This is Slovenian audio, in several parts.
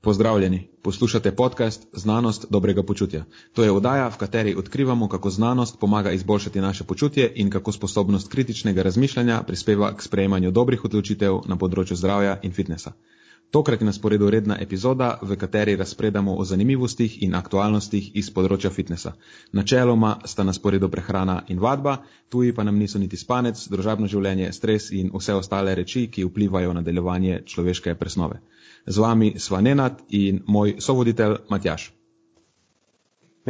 Pozdravljeni, poslušate podcast Znanost dobrega počutja. To je oddaja, v kateri odkrivamo, kako znanost pomaga izboljšati naše počutje in kako sposobnost kritičnega razmišljanja prispeva k sprejemanju dobrih odločitev na področju zdravja in fitnesa. Tokrat je na sporedu redna epizoda, v kateri razpredamo o zanimivostih in aktualnostih iz področja fitnesa. Načeloma sta na sporedu prehrana in vadba, tuji pa nam niso niti spanec, družabno življenje, stres in vse ostale reči, ki vplivajo na delovanje človeške presnove. Z vami sva Nenad in moj sovoditelj Matjaš.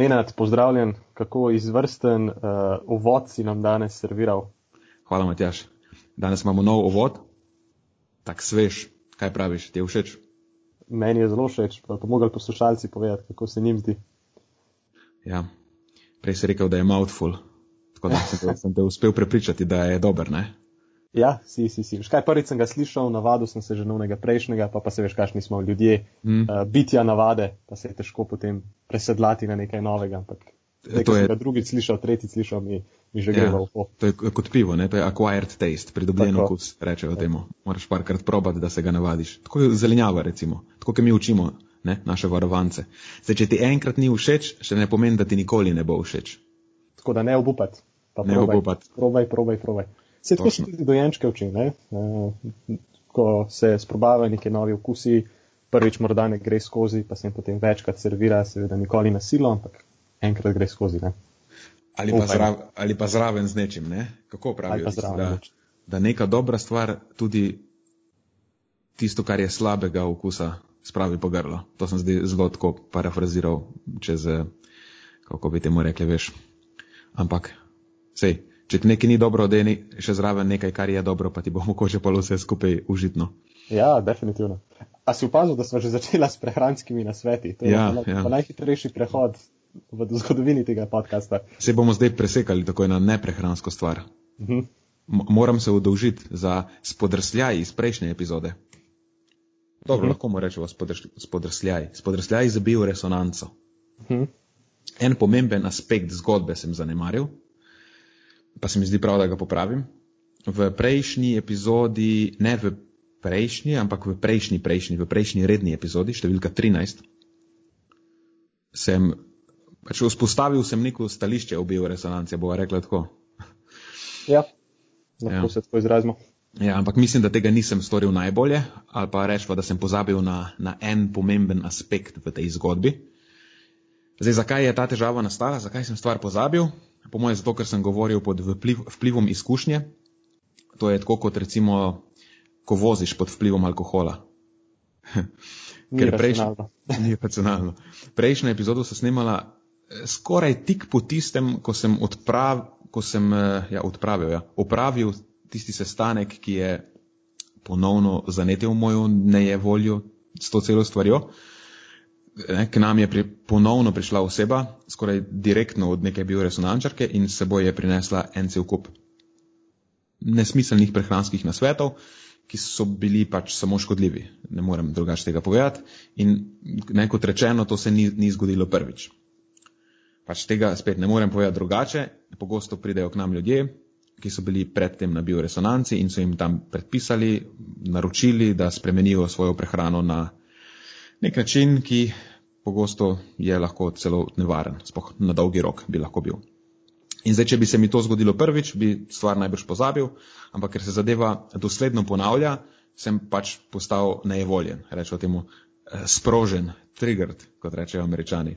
Nenad, pozdravljen, kako izvrsten uh, uvod si nam danes serviral. Hvala, Matjaš. Danes imamo nov uvod, tak svež. Kaj praviš, ti je všeč? Meni je zelo všeč, pa to mogli poslušalci povedati, kako se njim zdi. Ja, prej si rekel, da je mouthful, tako da sem, sem te uspel prepričati, da je dober, ne? Ja, si, si, si. Škaj, prvič sem ga slišal, navadil sem se že novega prejšnjega, pa pa se veš, kakšni smo ljudje, mm. uh, bitja navade, pa se je težko potem presedlati na nekaj novega. Ampak, to je drugič slišal, tretjič slišal mi mi že ja, v oko. To je kot pivo, ne? to je acquired taste, pridobljen okus, rečejo temu. Moraš parkrat probati, da se ga navadiš. Tako je zelenjava, recimo, tako kot mi učimo ne? naše varovance. Zdaj, če ti enkrat ni všeč, še ne pomeni, da ti nikoli ne bo všeč. Tako da ne obupati. Ne obupati. Probaj, probaj, probaj. Se tako še tudi dojenčke uči, ne? E, ko se sprobavajo neki novi okusi, prvič morda ne gre skozi, pa se jim potem večkrat servira, seveda nikoli na silo, ampak enkrat gre skozi. Ne? Ali pa, zrav, ali pa zraven z nečim, ne? kako pravijo, da, da neka dobra stvar tudi tisto, kar je slabega okusa, spravi po grlo. To sem zdaj zelo tako parafraziral, čez, kako bi temu rekli, veš. Ampak, sej, če ti nekaj ni dobro, da je še zraven nekaj, kar je dobro, pa ti bo mogoče pa vse skupaj užitno. Ja, definitivno. A si opazil, da smo že začela s prehranskimi nasveti? To je ja, ja. najhitrejši prehod v zgodovini tega podcasta. Se bomo zdaj presekali tako na neprehransko stvar. Uh mhm. -huh. Moram se udolžiti za spodrsljaj iz prejšnje epizode. Dobro, uh mhm. -huh. lahko mu rečemo spodrsljaj. Spodrsljaj za bioresonanco. Uh mhm. -huh. En pomemben aspekt zgodbe sem zanemaril, pa se mi zdi prav, da ga popravim. V prejšnji epizodi, ne v prejšnji, ampak v prejšnji, prejšnji, v prejšnji redni epizodi, številka 13, sem pač vzpostavil sem neko stališče o bioresonanci, bova rekla tako. Ja, lahko ja. se tako izrazimo. Ja, ampak mislim, da tega nisem storil najbolje, ali pa rečemo, da sem pozabil na, na en pomemben aspekt v tej zgodbi. Zdaj, zakaj je ta težava nastala, zakaj sem stvar pozabil? Po mojem, zato, ker sem govoril pod vpliv, vplivom izkušnje. To je tako, kot recimo, ko voziš pod vplivom alkohola. ker prejšnjo, ni racionalno. Prejšnjo epizodo sem snimala skoraj tik po tistem, ko sem, odprav, ko sem eh, ja, odpravil, ja, opravil tisti sestanek, ki je ponovno zanetil mojo nejevoljo s to celo stvarjo. K nam je pri, ponovno prišla oseba, skoraj direktno od neke bioresonančarke in seboj je prinesla en cel kup nesmiselnih prehranskih nasvetov, ki so bili pač samo škodljivi. Ne morem drugače tega povedati. In ne, kot rečeno, to se ni, ni zgodilo prvič pač tega spet ne morem povedati drugače. Pogosto pridejo k nam ljudje, ki so bili predtem na bioresonanci in so jim tam predpisali, naročili, da spremenijo svojo prehrano na nek način, ki pogosto je lahko celo nevaren, spoh na dolgi rok bi lahko bil. In zdaj, če bi se mi to zgodilo prvič, bi stvar najbrž pozabil, ampak ker se zadeva dosledno ponavlja, sem pač postal nejevoljen, rečemo temu sprožen, triggered, kot rečejo američani.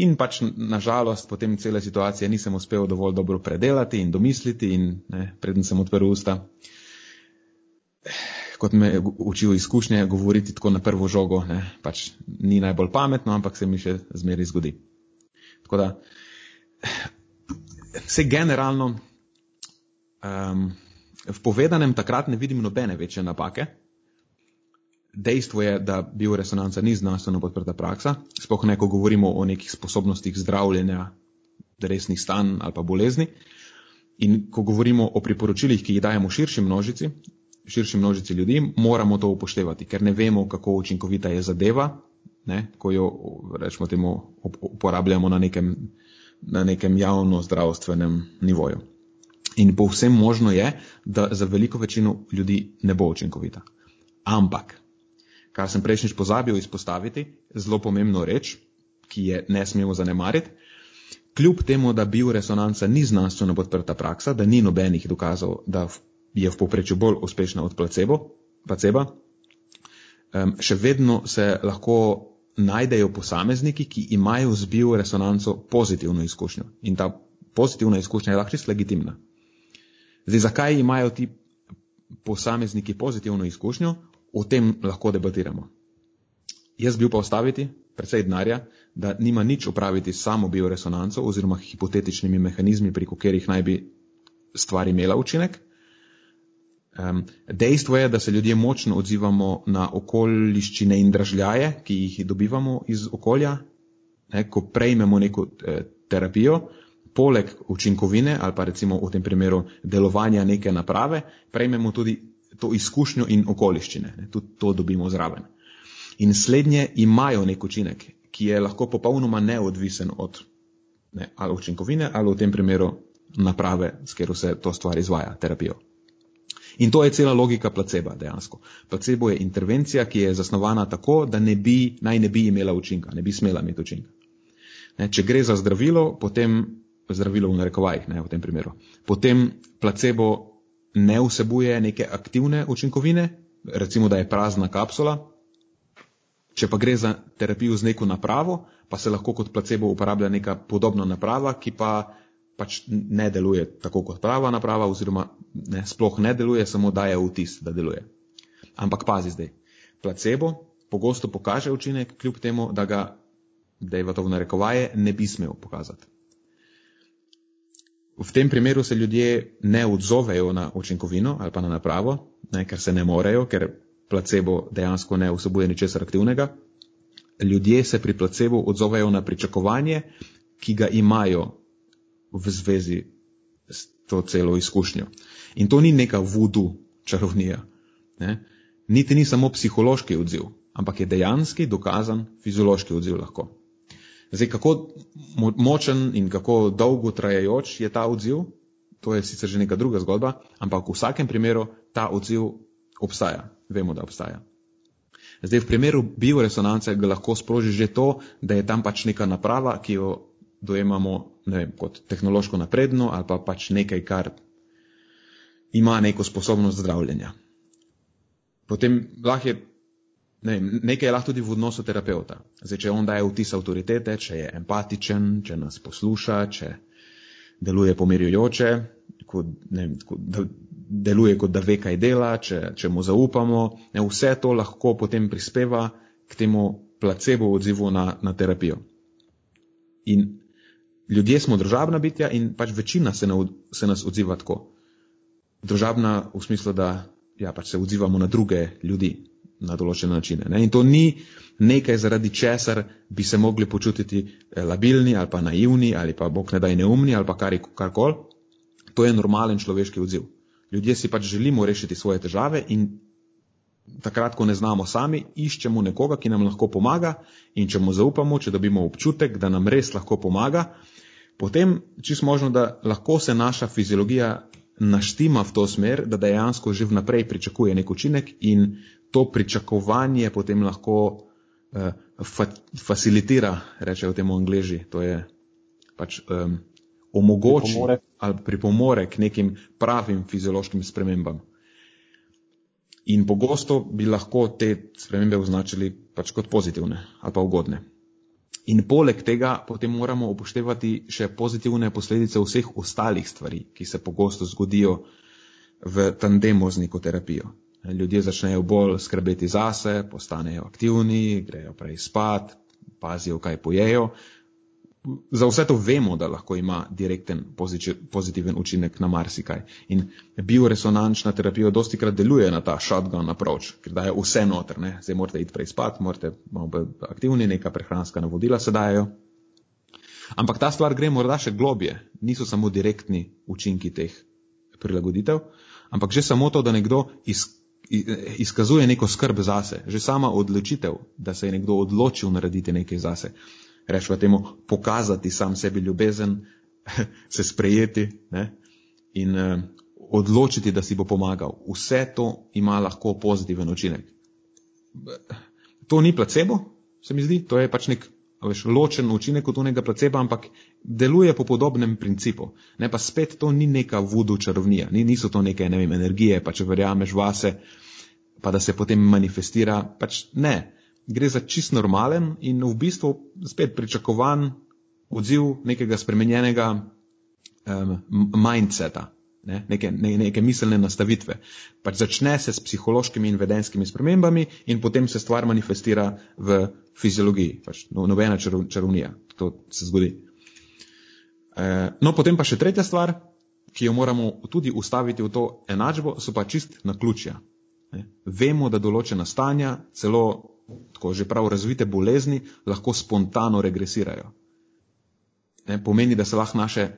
In pač nažalost potem cele situacije nisem uspel dovolj dobro predelati in domisliti in ne, preden sem odprl usta, kot me učijo izkušnje, govoriti tako na prvo žogo, ne, pač ni najbolj pametno, ampak se mi še zmeri zgodi. Tako da, vse generalno, um, v povedanem takrat ne vidim nobene večje napake, dejstvo je, da bioresonanca ni znanstveno podprta praksa, sploh ne, ko govorimo o nekih sposobnostih zdravljenja resnih stanj ali pa bolezni. In ko govorimo o priporočilih, ki jih dajemo širši množici, širši množici ljudi, moramo to upoštevati, ker ne vemo, kako učinkovita je zadeva, ne, ko jo rečemo temu uporabljamo na nekem, na nekem javno zdravstvenem nivoju. In povsem možno je, da za veliko večino ljudi ne bo učinkovita. Ampak kar sem prejšnjič pozabil izpostaviti, zelo pomembno reč, ki je ne smemo zanemariti. Kljub temu, da bioresonanca ni znanstveno podprta praksa, da ni nobenih dokazov, da je v povprečju bolj uspešna od placebo, placeba, še vedno se lahko najdejo posamezniki, ki imajo z bioresonanco pozitivno izkušnjo. In ta pozitivna izkušnja je lahko čisto legitimna. Zdaj, zakaj imajo ti posamezniki pozitivno izkušnjo, o tem lahko debatiramo. Jaz bi upal staviti predvsej denarja, da nima nič opraviti s samo bioresonanco oziroma hipotetičnimi mehanizmi, preko katerih naj bi stvar imela učinek. Um, dejstvo je, da se ljudje močno odzivamo na okoliščine in dražljaje, ki jih dobivamo iz okolja. Ne, ko prejmemo neko eh, terapijo, poleg učinkovine ali pa recimo v tem primeru delovanja neke naprave, prejmemo tudi to izkušnjo in okoliščine. Ne, tudi to dobimo zraven. In slednje imajo nek učinek, ki je lahko popolnoma neodvisen od ne, ali učinkovine ali v tem primeru naprave, s katero se to stvar izvaja, terapijo. In to je cela logika placeba dejansko. Placebo je intervencija, ki je zasnovana tako, da ne bi, naj ne bi imela učinka, ne bi smela imeti učinka. Ne, če gre za zdravilo, potem zdravilo v narekovajih, ne v tem primeru, potem placebo ne vsebuje neke aktivne učinkovine, recimo, da je prazna kapsula. Če pa gre za terapijo z neko napravo, pa se lahko kot placebo uporablja neka podobna naprava, ki pa pač ne deluje tako kot prava naprava, oziroma ne, sploh ne deluje, samo daje vtis, da deluje. Ampak pazi zdaj, placebo pogosto pokaže učinek, kljub temu, da ga, da je v to v narekovaje, ne bi smel pokazati. V tem primeru se ljudje ne odzovejo na učinkovino ali pa na napravo, ne, ker se ne morejo, ker placebo dejansko ne vsebuje ničesar aktivnega. Ljudje se pri placebo odzovejo na pričakovanje, ki ga imajo v zvezi s to celo izkušnjo. In to ni neka vudu čarovnija. Ne? Niti ni samo psihološki odziv, ampak je dejanski, dokazan fiziološki odziv lahko. Zdaj, kako močen in kako dolgo trajajoč je ta odziv, to je sicer že neka druga zgodba, ampak v vsakem primeru ta odziv obstaja. Vemo, da obstaja. Zdaj, v primeru bioresonance ga lahko sproži že to, da je tam pač neka naprava, ki jo dojemamo vem, kot tehnološko napredno ali pa pač nekaj, kar ima neko sposobnost zdravljenja. Potem lahko je, ne vem, nekaj je lahko tudi v odnosu terapeuta. Zdaj, če on daje vtis avtoritete, če je empatičen, če nas posluša, če deluje pomirjujoče, kot, ne kot, da deluje kot da ve, kaj dela, če, če mu zaupamo, ne, vse to lahko potem prispeva k temu placebo odzivu na, na terapijo. In ljudje smo družabna bitja in pač večina se, na, se nas odziva tako. Družabna v smislu, da ja, pač se odzivamo na druge ljudi na določene načine. Ne? In to ni nekaj, zaradi česar bi se mogli počutiti eh, labilni ali pa naivni ali pa bog ne daj neumni ali pa kar, karkoli. To je normalen človeški odziv. Ljudje si pač želimo rešiti svoje težave in takrat, ko ne znamo sami, iščemo nekoga, ki nam lahko pomaga in če mu zaupamo, če dobimo občutek, da nam res lahko pomaga, potem čist možno, da lahko se naša fiziologija naštima v to smer, da dejansko že vnaprej pričakuje nek učinek in to pričakovanje potem lahko uh, fa facilitira, rečejo temu angliži, to je pač um, omogoči pripomore. ali pripomore k nekim pravim fiziološkim spremembam. In pogosto bi lahko te spremembe označili pač kot pozitivne ali pa ugodne. In poleg tega potem moramo upoštevati še pozitivne posledice vseh ostalih stvari, ki se pogosto zgodijo v tandemu z neko terapijo. Ljudje začnejo bolj skrbeti zase, postanejo aktivni, grejo prej spat, pazijo, kaj pojejo, za vse to vemo, da lahko ima direkten pozitiven učinek na marsikaj. In bioresonančna terapija dosti krat deluje na ta shotgun approach, ker daje vse noter. Ne? Zdaj morate iti prej spat, morate malo bolj aktivni, neka prehranska navodila se dajo. Ampak ta stvar gre morda še globje. Niso samo direktni učinki teh prilagoditev, ampak že samo to, da nekdo iz, izkazuje neko skrb zase. Že sama odločitev, da se je nekdo odločil narediti nekaj zase rečemo temu, pokazati sam sebi ljubezen, se sprejeti ne? in uh, odločiti, da si bo pomagal. Vse to ima lahko pozitiven učinek. to ni placebo, se mi zdi, to je pač nek veš, ločen učinek od unega placeba, ampak deluje po podobnem principu. Ne pa spet to ni neka vudu čarovnija, ni, niso to neke ne vem, energije, pa če verjameš vase, pa da se potem manifestira, pač ne. Gre za čist normalen in v bistvu spet pričakovan odziv nekega spremenjenega um, mindseta, ne, neke, ne, neke miselne nastavitve. Pač začne se s psihološkimi in vedenskimi spremembami in potem se stvar manifestira v fiziologiji. Pač no, nobena čarovnija, to se zgodi. E, no, potem pa še tretja stvar, ki jo moramo tudi ustaviti v to enačbo, so pa čist na ključja. Vemo, da določena stanja, celo tako že prav razvite bolezni, lahko spontano regresirajo. Ne, pomeni, da se lahko naše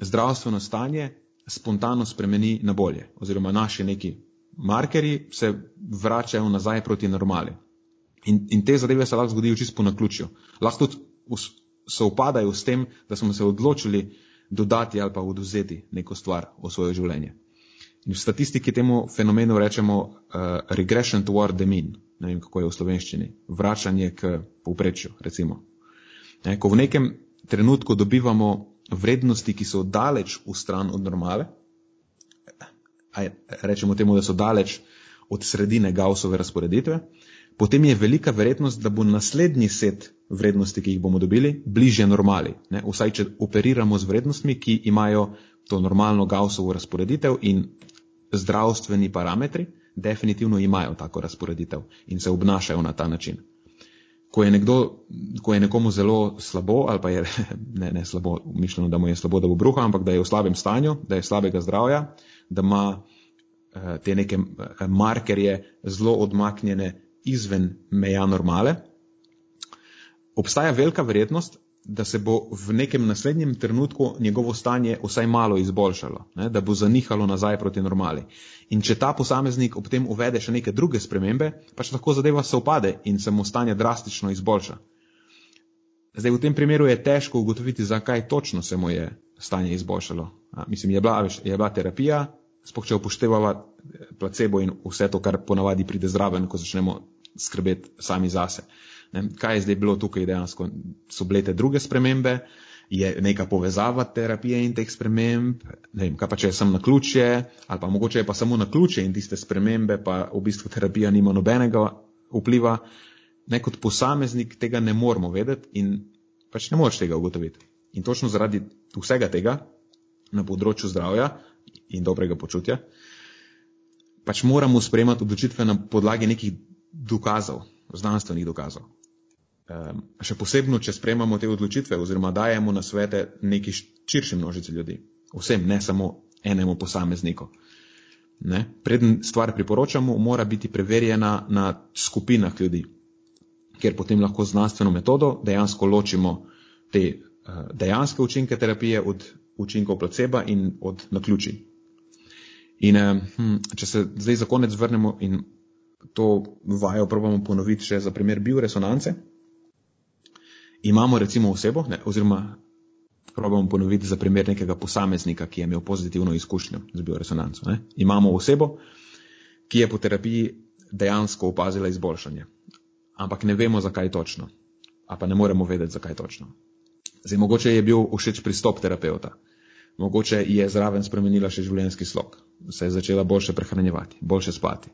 zdravstveno stanje spontano spremeni na bolje, oziroma naši neki markerji se vračajo nazaj proti normali. In, in te zadeve se lahko zgodijo čisto po naključju. Lahko tudi se upadajo s tem, da smo se odločili dodati ali pa oduzeti neko stvar v svoje življenje. In v statistiki temu fenomenu rečemo uh, regression toward the mean, ne vem kako je v slovenščini, vračanje k povprečju, recimo. Ne, ko v nekem trenutku dobivamo vrednosti, ki so daleč v stran od normale, rečemo temu, da so daleč od sredine Gaussove razporeditve, potem je velika verjetnost, da bo naslednji set vrednosti, ki jih bomo dobili, bliže normali. Ne? Vsaj, če operiramo z vrednostmi, ki imajo to normalno Gaussovo razporeditev in zdravstveni parametri definitivno imajo tako razporeditev in se obnašajo na ta način. Ko je, nekdo, ko je nekomu zelo slabo, ali pa je ne, ne slabo, mišljeno, da mu je slabo, da bo bruha, ampak da je v slabem stanju, da je slabega zdravja, da ima uh, te neke eh, markerje zelo odmaknjene izven meja normale, obstaja velika verjetnost, da se bo v nekem naslednjem trenutku njegovo stanje vsaj malo izboljšalo, ne, da bo zanihalo nazaj proti normali. In če ta posameznik ob tem uvede še neke druge spremembe, pač lahko zadeva se upade in se mu stanje drastično izboljša. Zdaj, v tem primeru je težko ugotoviti, zakaj točno se mu je stanje izboljšalo. A, mislim, je bila, je bila terapija, spoh če upoštevava placebo in vse to, kar ponavadi pride zraven, ko začnemo skrbeti sami zase. Ne, kaj je zdaj bilo tukaj dejansko? So bile te druge spremembe, je neka povezava terapije in teh sprememb, ne vem, kaj pa če sem na ključje, ali pa mogoče je pa samo na ključje in tiste spremembe, pa v bistvu terapija nima nobenega vpliva. Ne kot posameznik tega ne moramo vedeti in pač ne moreš tega ugotoviti. In točno zaradi vsega tega na področju zdravja in dobrega počutja, pač moramo sprejemati odločitve na podlagi nekih dokazov, znanstvenih dokazov. Um, še posebno, če spremamo te odločitve oziroma dajemo na svete neki širši množici ljudi, vsem, ne samo enemu posamezniku. Ne? Preden stvar priporočamo, mora biti preverjena na skupinah ljudi, ker potem lahko znanstveno metodo dejansko ločimo te uh, dejanske učinke terapije od učinkov placeba in od naključij. In uh, hm, če se zdaj za konec vrnemo in to vajo probamo ponoviti še za primer bioresonance, imamo recimo osebo, ne, oziroma probamo ponoviti za primer nekega posameznika, ki je imel pozitivno izkušnjo z bioresonanco. Ne. Imamo osebo, ki je po terapiji dejansko opazila izboljšanje, ampak ne vemo, zakaj točno, a pa ne moremo vedeti, zakaj točno. Zdaj, mogoče je bil všeč pristop terapeuta, mogoče je zraven spremenila še življenjski slog, se je začela boljše prehranjevati, boljše spati.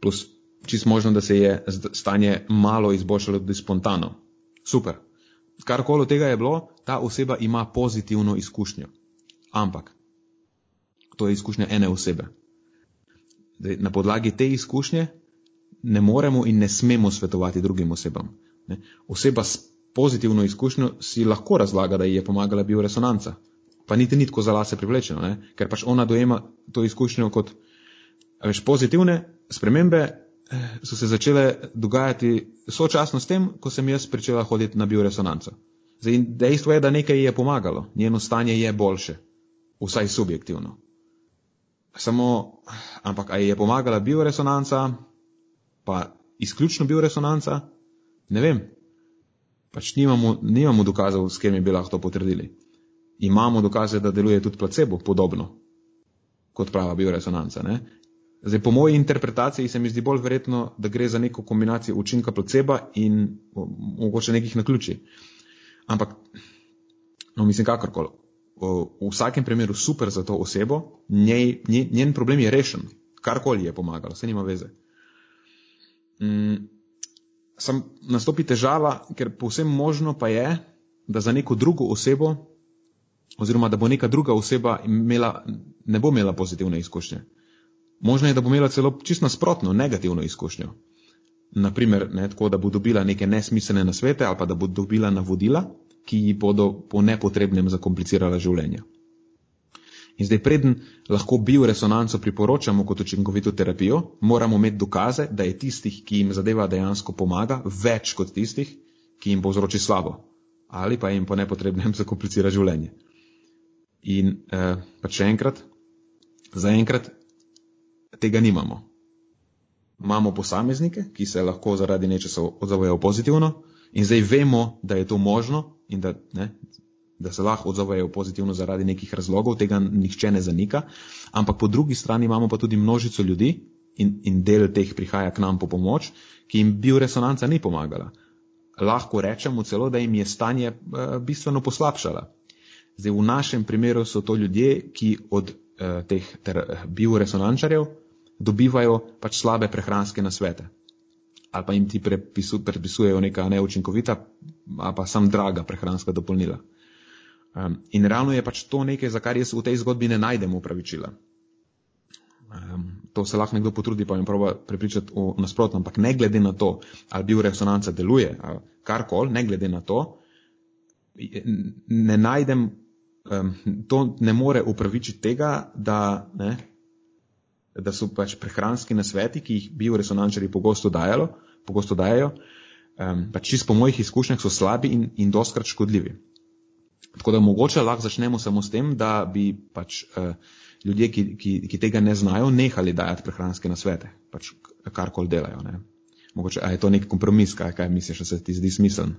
Plus, čist možno, da se je stanje malo izboljšalo tudi spontano. Super, karkoli od tega je bilo, ta oseba ima pozitivno izkušnjo. Ampak to je izkušnja ene osebe. Zdaj, na podlagi te izkušnje ne moremo in ne smemo svetovati drugim osebam. Ne. Oseba s pozitivno izkušnjo si lahko razlaga, da ji je pomagala bioresonanca, pa niti ni tako za lase privlečeno, ne. ker pač ona dojema to izkušnjo kot veš, pozitivne spremembe so se začele dogajati sočasno s tem, ko sem jaz začela hoditi na bioresonanco. Zdaj, dejstvo je, da nekaj je pomagalo, njeno stanje je boljše, vsaj subjektivno. Samo, ampak ali je pomagala bioresonanca, pa izključno bioresonanca, ne vem. Pač nimamo, nimamo dokazov, s katerimi bi lahko to potrdili. Imamo dokaze, da deluje tudi placebo podobno kot prava bioresonanca. Zdaj, po moji interpretaciji se mi zdi bolj verjetno, da gre za neko kombinacijo učinka placeba in mogoče nekih naključij. Ampak, no, mislim, kakorkoli. V vsakem primeru super za to osebo, njej, njen problem je rešen, karkoli je pomagalo, vse nima veze. Mm, sam nastopi težava, ker povsem možno pa je, da za neko drugo osebo, oziroma da bo neka druga oseba imela, ne bo imela pozitivne izkušnje. Možno je, da bo imela celo čisto nasprotno, negativno izkušnjo. Naprimer, ne, tako, da bo dobila neke nesmiselne nasvete ali pa da bo dobila navodila, ki ji bodo po nepotrebnem zakomplicirala življenje. In zdaj, preden lahko bioresonanco priporočamo kot učinkovito terapijo, moramo imeti dokaze, da je tistih, ki jim zadeva dejansko pomaga, več kot tistih, ki jim povzroči slabo ali pa jim po nepotrebnem zakomplicira življenje. In eh, pa še enkrat, zaenkrat tega nimamo. Imamo posameznike, ki se lahko zaradi nečesa odzovejo pozitivno, in zdaj vemo, da je to možno in da, ne, da se lahko odzovejo pozitivno zaradi nekih razlogov, tega nihče ne zanika, ampak po drugi strani imamo pa tudi množico ljudi in, in del teh prihaja k nam po pomoč, ki jim bioresonanca ni pomagala. Lahko rečemo celo, da jim je stanje uh, bistveno poslabšala. Zdaj, v našem primeru so to ljudje, ki od uh, teh bioresonančarjev dobivajo pač slabe prehranske nasvete. Ali pa jim ti predpisujejo neka neučinkovita, ali pa sam draga prehranska dopolnila. Um, in realno je pač to nekaj, za kar jaz v tej zgodbi ne najdem upravičila. Um, to se lahko nekdo potrudi, pa jim proba prepričati o nasprotno, ampak ne glede na to, ali bioresonanca deluje, ali karkoli, ne glede na to, ne najdem, um, to ne more upravičiti tega, da ne, da so pač prehranski nasveti, ki jih bioresonančari pogosto dajalo, pogosto dajajo, um, pač čist po mojih izkušnjah so slabi in, in doskrat škodljivi. Tako da mogoče lahko začnemo samo s tem, da bi pač uh, ljudje, ki, ki, ki tega ne znajo, nehali dajati prehranske nasvete, pač karkoli delajo. Ne. Mogoče, je to nek kompromis, kaj, kaj misliš, da se ti zdi smiseln?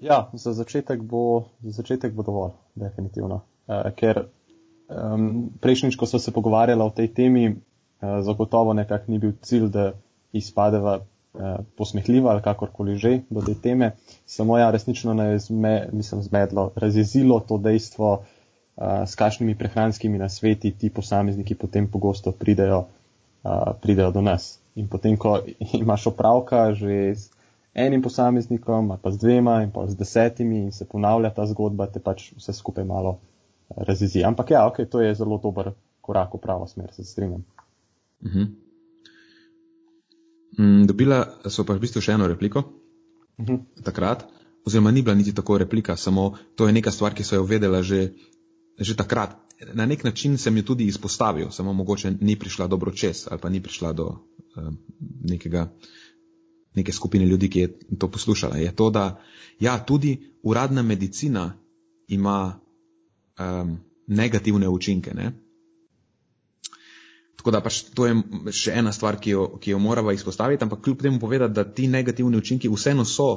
Ja, za začetek bo, za začetek bo dovolj, definitivno. Uh, ker Um, prejšnjič, ko smo se pogovarjali o tej temi, uh, zagotovo nekako ni bil cilj, da izpadeva uh, posmehljiva ali kakorkoli že do te teme. Samo ja, resnično je zme, zmedlo, razjezilo to dejstvo, uh, s kakšnimi prehranskimi nasveti ti posamezniki potem pogosto pridejo, uh, pridejo do nas. In potem, ko imaš opravka že z enim posameznikom, pa z dvema in pa z desetimi in se ponavlja ta zgodba, te pač vse skupaj malo razjezi. Ampak ja, ok, to je zelo dober korak v pravo smer, se strinjam. Uh -huh. mm, dobila so pa v bistvu še eno repliko. Uh -huh. Takrat, oziroma ni bila niti tako replika, samo to je neka stvar, ki so jo vedela že, že takrat. Na nek način sem jo tudi izpostavil, samo mogoče ni prišla dobro čez ali pa ni prišla do uh, nekega, neke skupine ljudi, ki je to poslušala. Je to, da ja, tudi uradna medicina ima um, negativne učinke. Ne? Tako da pač to je še ena stvar, ki jo, ki jo moramo izpostaviti, ampak kljub temu povedati, da ti negativni učinki vseeno so,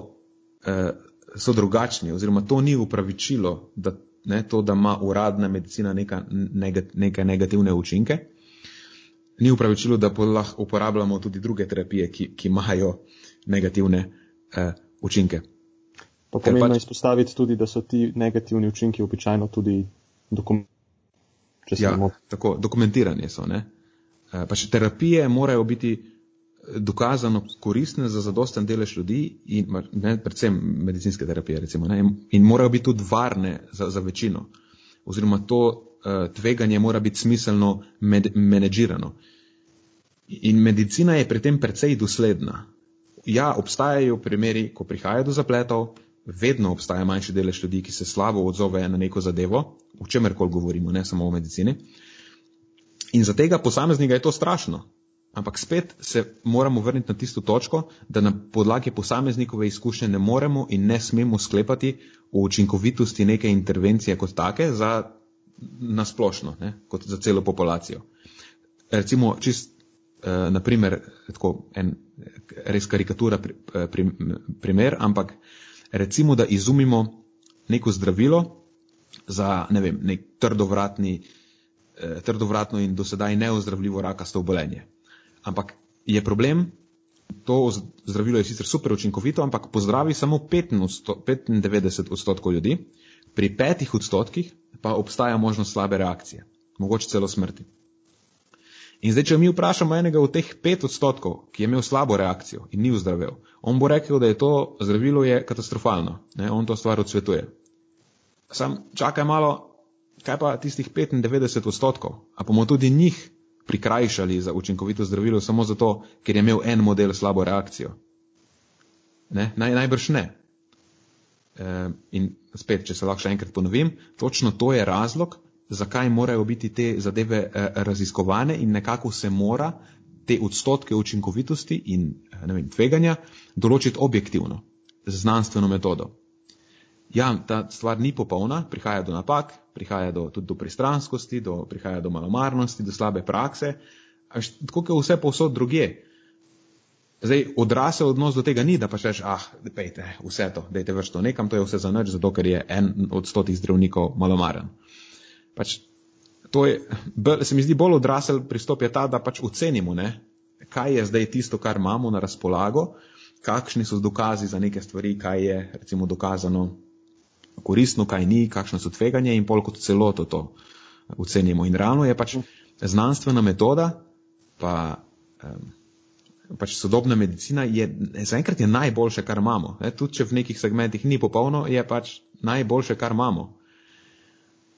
uh, so drugačni, oziroma to ni upravičilo, da, ne, to, da ima uradna medicina neka, nega, neke negativne učinke. Ni upravičilo, da lahko uporabljamo tudi druge terapije, ki, ki imajo negativne uh, učinke. Pa pomembno pač, izpostaviti tudi, da so ti negativni učinki običajno tudi dokumentirani. Ja, tako, dokumentirani so. Ne? Eh, pač terapije morajo biti dokazano koristne za zadosten delež ljudi, in, ne, predvsem medicinske terapije, recimo, ne, in morajo biti tudi varne za, za večino. Oziroma to uh, tveganje mora biti smiselno med, menedžirano. In medicina je pri tem precej dosledna. Ja, obstajajo primeri, ko prihaja do zapletov, vedno obstaja manjši delež ljudi, ki se slabo odzove na neko zadevo, o čemer koli govorimo, ne samo o medicini. In za tega posameznika je to strašno. Ampak spet se moramo vrniti na tisto točko, da na podlagi posameznikove izkušnje ne moremo in ne smemo sklepati o učinkovitosti neke intervencije kot take za nasplošno, ne, kot za celo populacijo. Recimo, čist eh, naprimer, tako en res karikatura pri, eh, pri, primer, ampak recimo, da izumimo neko zdravilo za ne vem, nek trdovratni eh, trdovratno in dosedaj neozdravljivo rakasto obolenje. Ampak je problem, to zdravilo je sicer super učinkovito, ampak pozdravi samo 95 odstotkov ljudi, pri petih odstotkih pa obstaja možnost slabe reakcije, mogoče celo smrti. In zdaj, če mi vprašamo enega od teh pet odstotkov, ki je imel slabo reakcijo in ni vzdravel, on bo rekel, da je to zdravilo je katastrofalno, ne? on to stvar odsvetuje. Sam čakaj malo, kaj pa tistih 95 odstotkov? A bomo tudi njih prikrajšali za učinkovito zdravilo samo zato, ker je imel en model slabo reakcijo? Ne? Naj, najbrž ne. E, in spet, če se lahko še enkrat ponovim, točno to je razlog, zakaj morajo biti te zadeve eh, raziskovane in nekako se mora te odstotke učinkovitosti in eh, vem, tveganja določiti objektivno, z znanstveno metodo. Ja, ta stvar ni popolna, prihaja do napak, prihaja do, tudi do pristranskosti, do, prihaja do malomarnosti, do slabe prakse, tako kot vse povsod druge. Zdaj, odrasel odnos do tega ni, da pa češ, ah, pejte, vse to, dejte vrsto nekam, to je vse za nič, zato ker je en od stotih zdravnikov malomaren. Pač to je, se mi zdi bolj odrasel pristop je ta, da pač ocenimo, ne, kaj je zdaj tisto, kar imamo na razpolago, kakšni so dokazi za neke stvari, kaj je recimo dokazano koristno, kaj ni, kakšno so tveganje in pol kot celoto to ocenimo. In realno je pač znanstvena metoda, pa um, pač sodobna medicina je, zaenkrat je najboljše, kar imamo. Ne, tudi če v nekih segmentih ni popolno, je pač najboljše, kar imamo.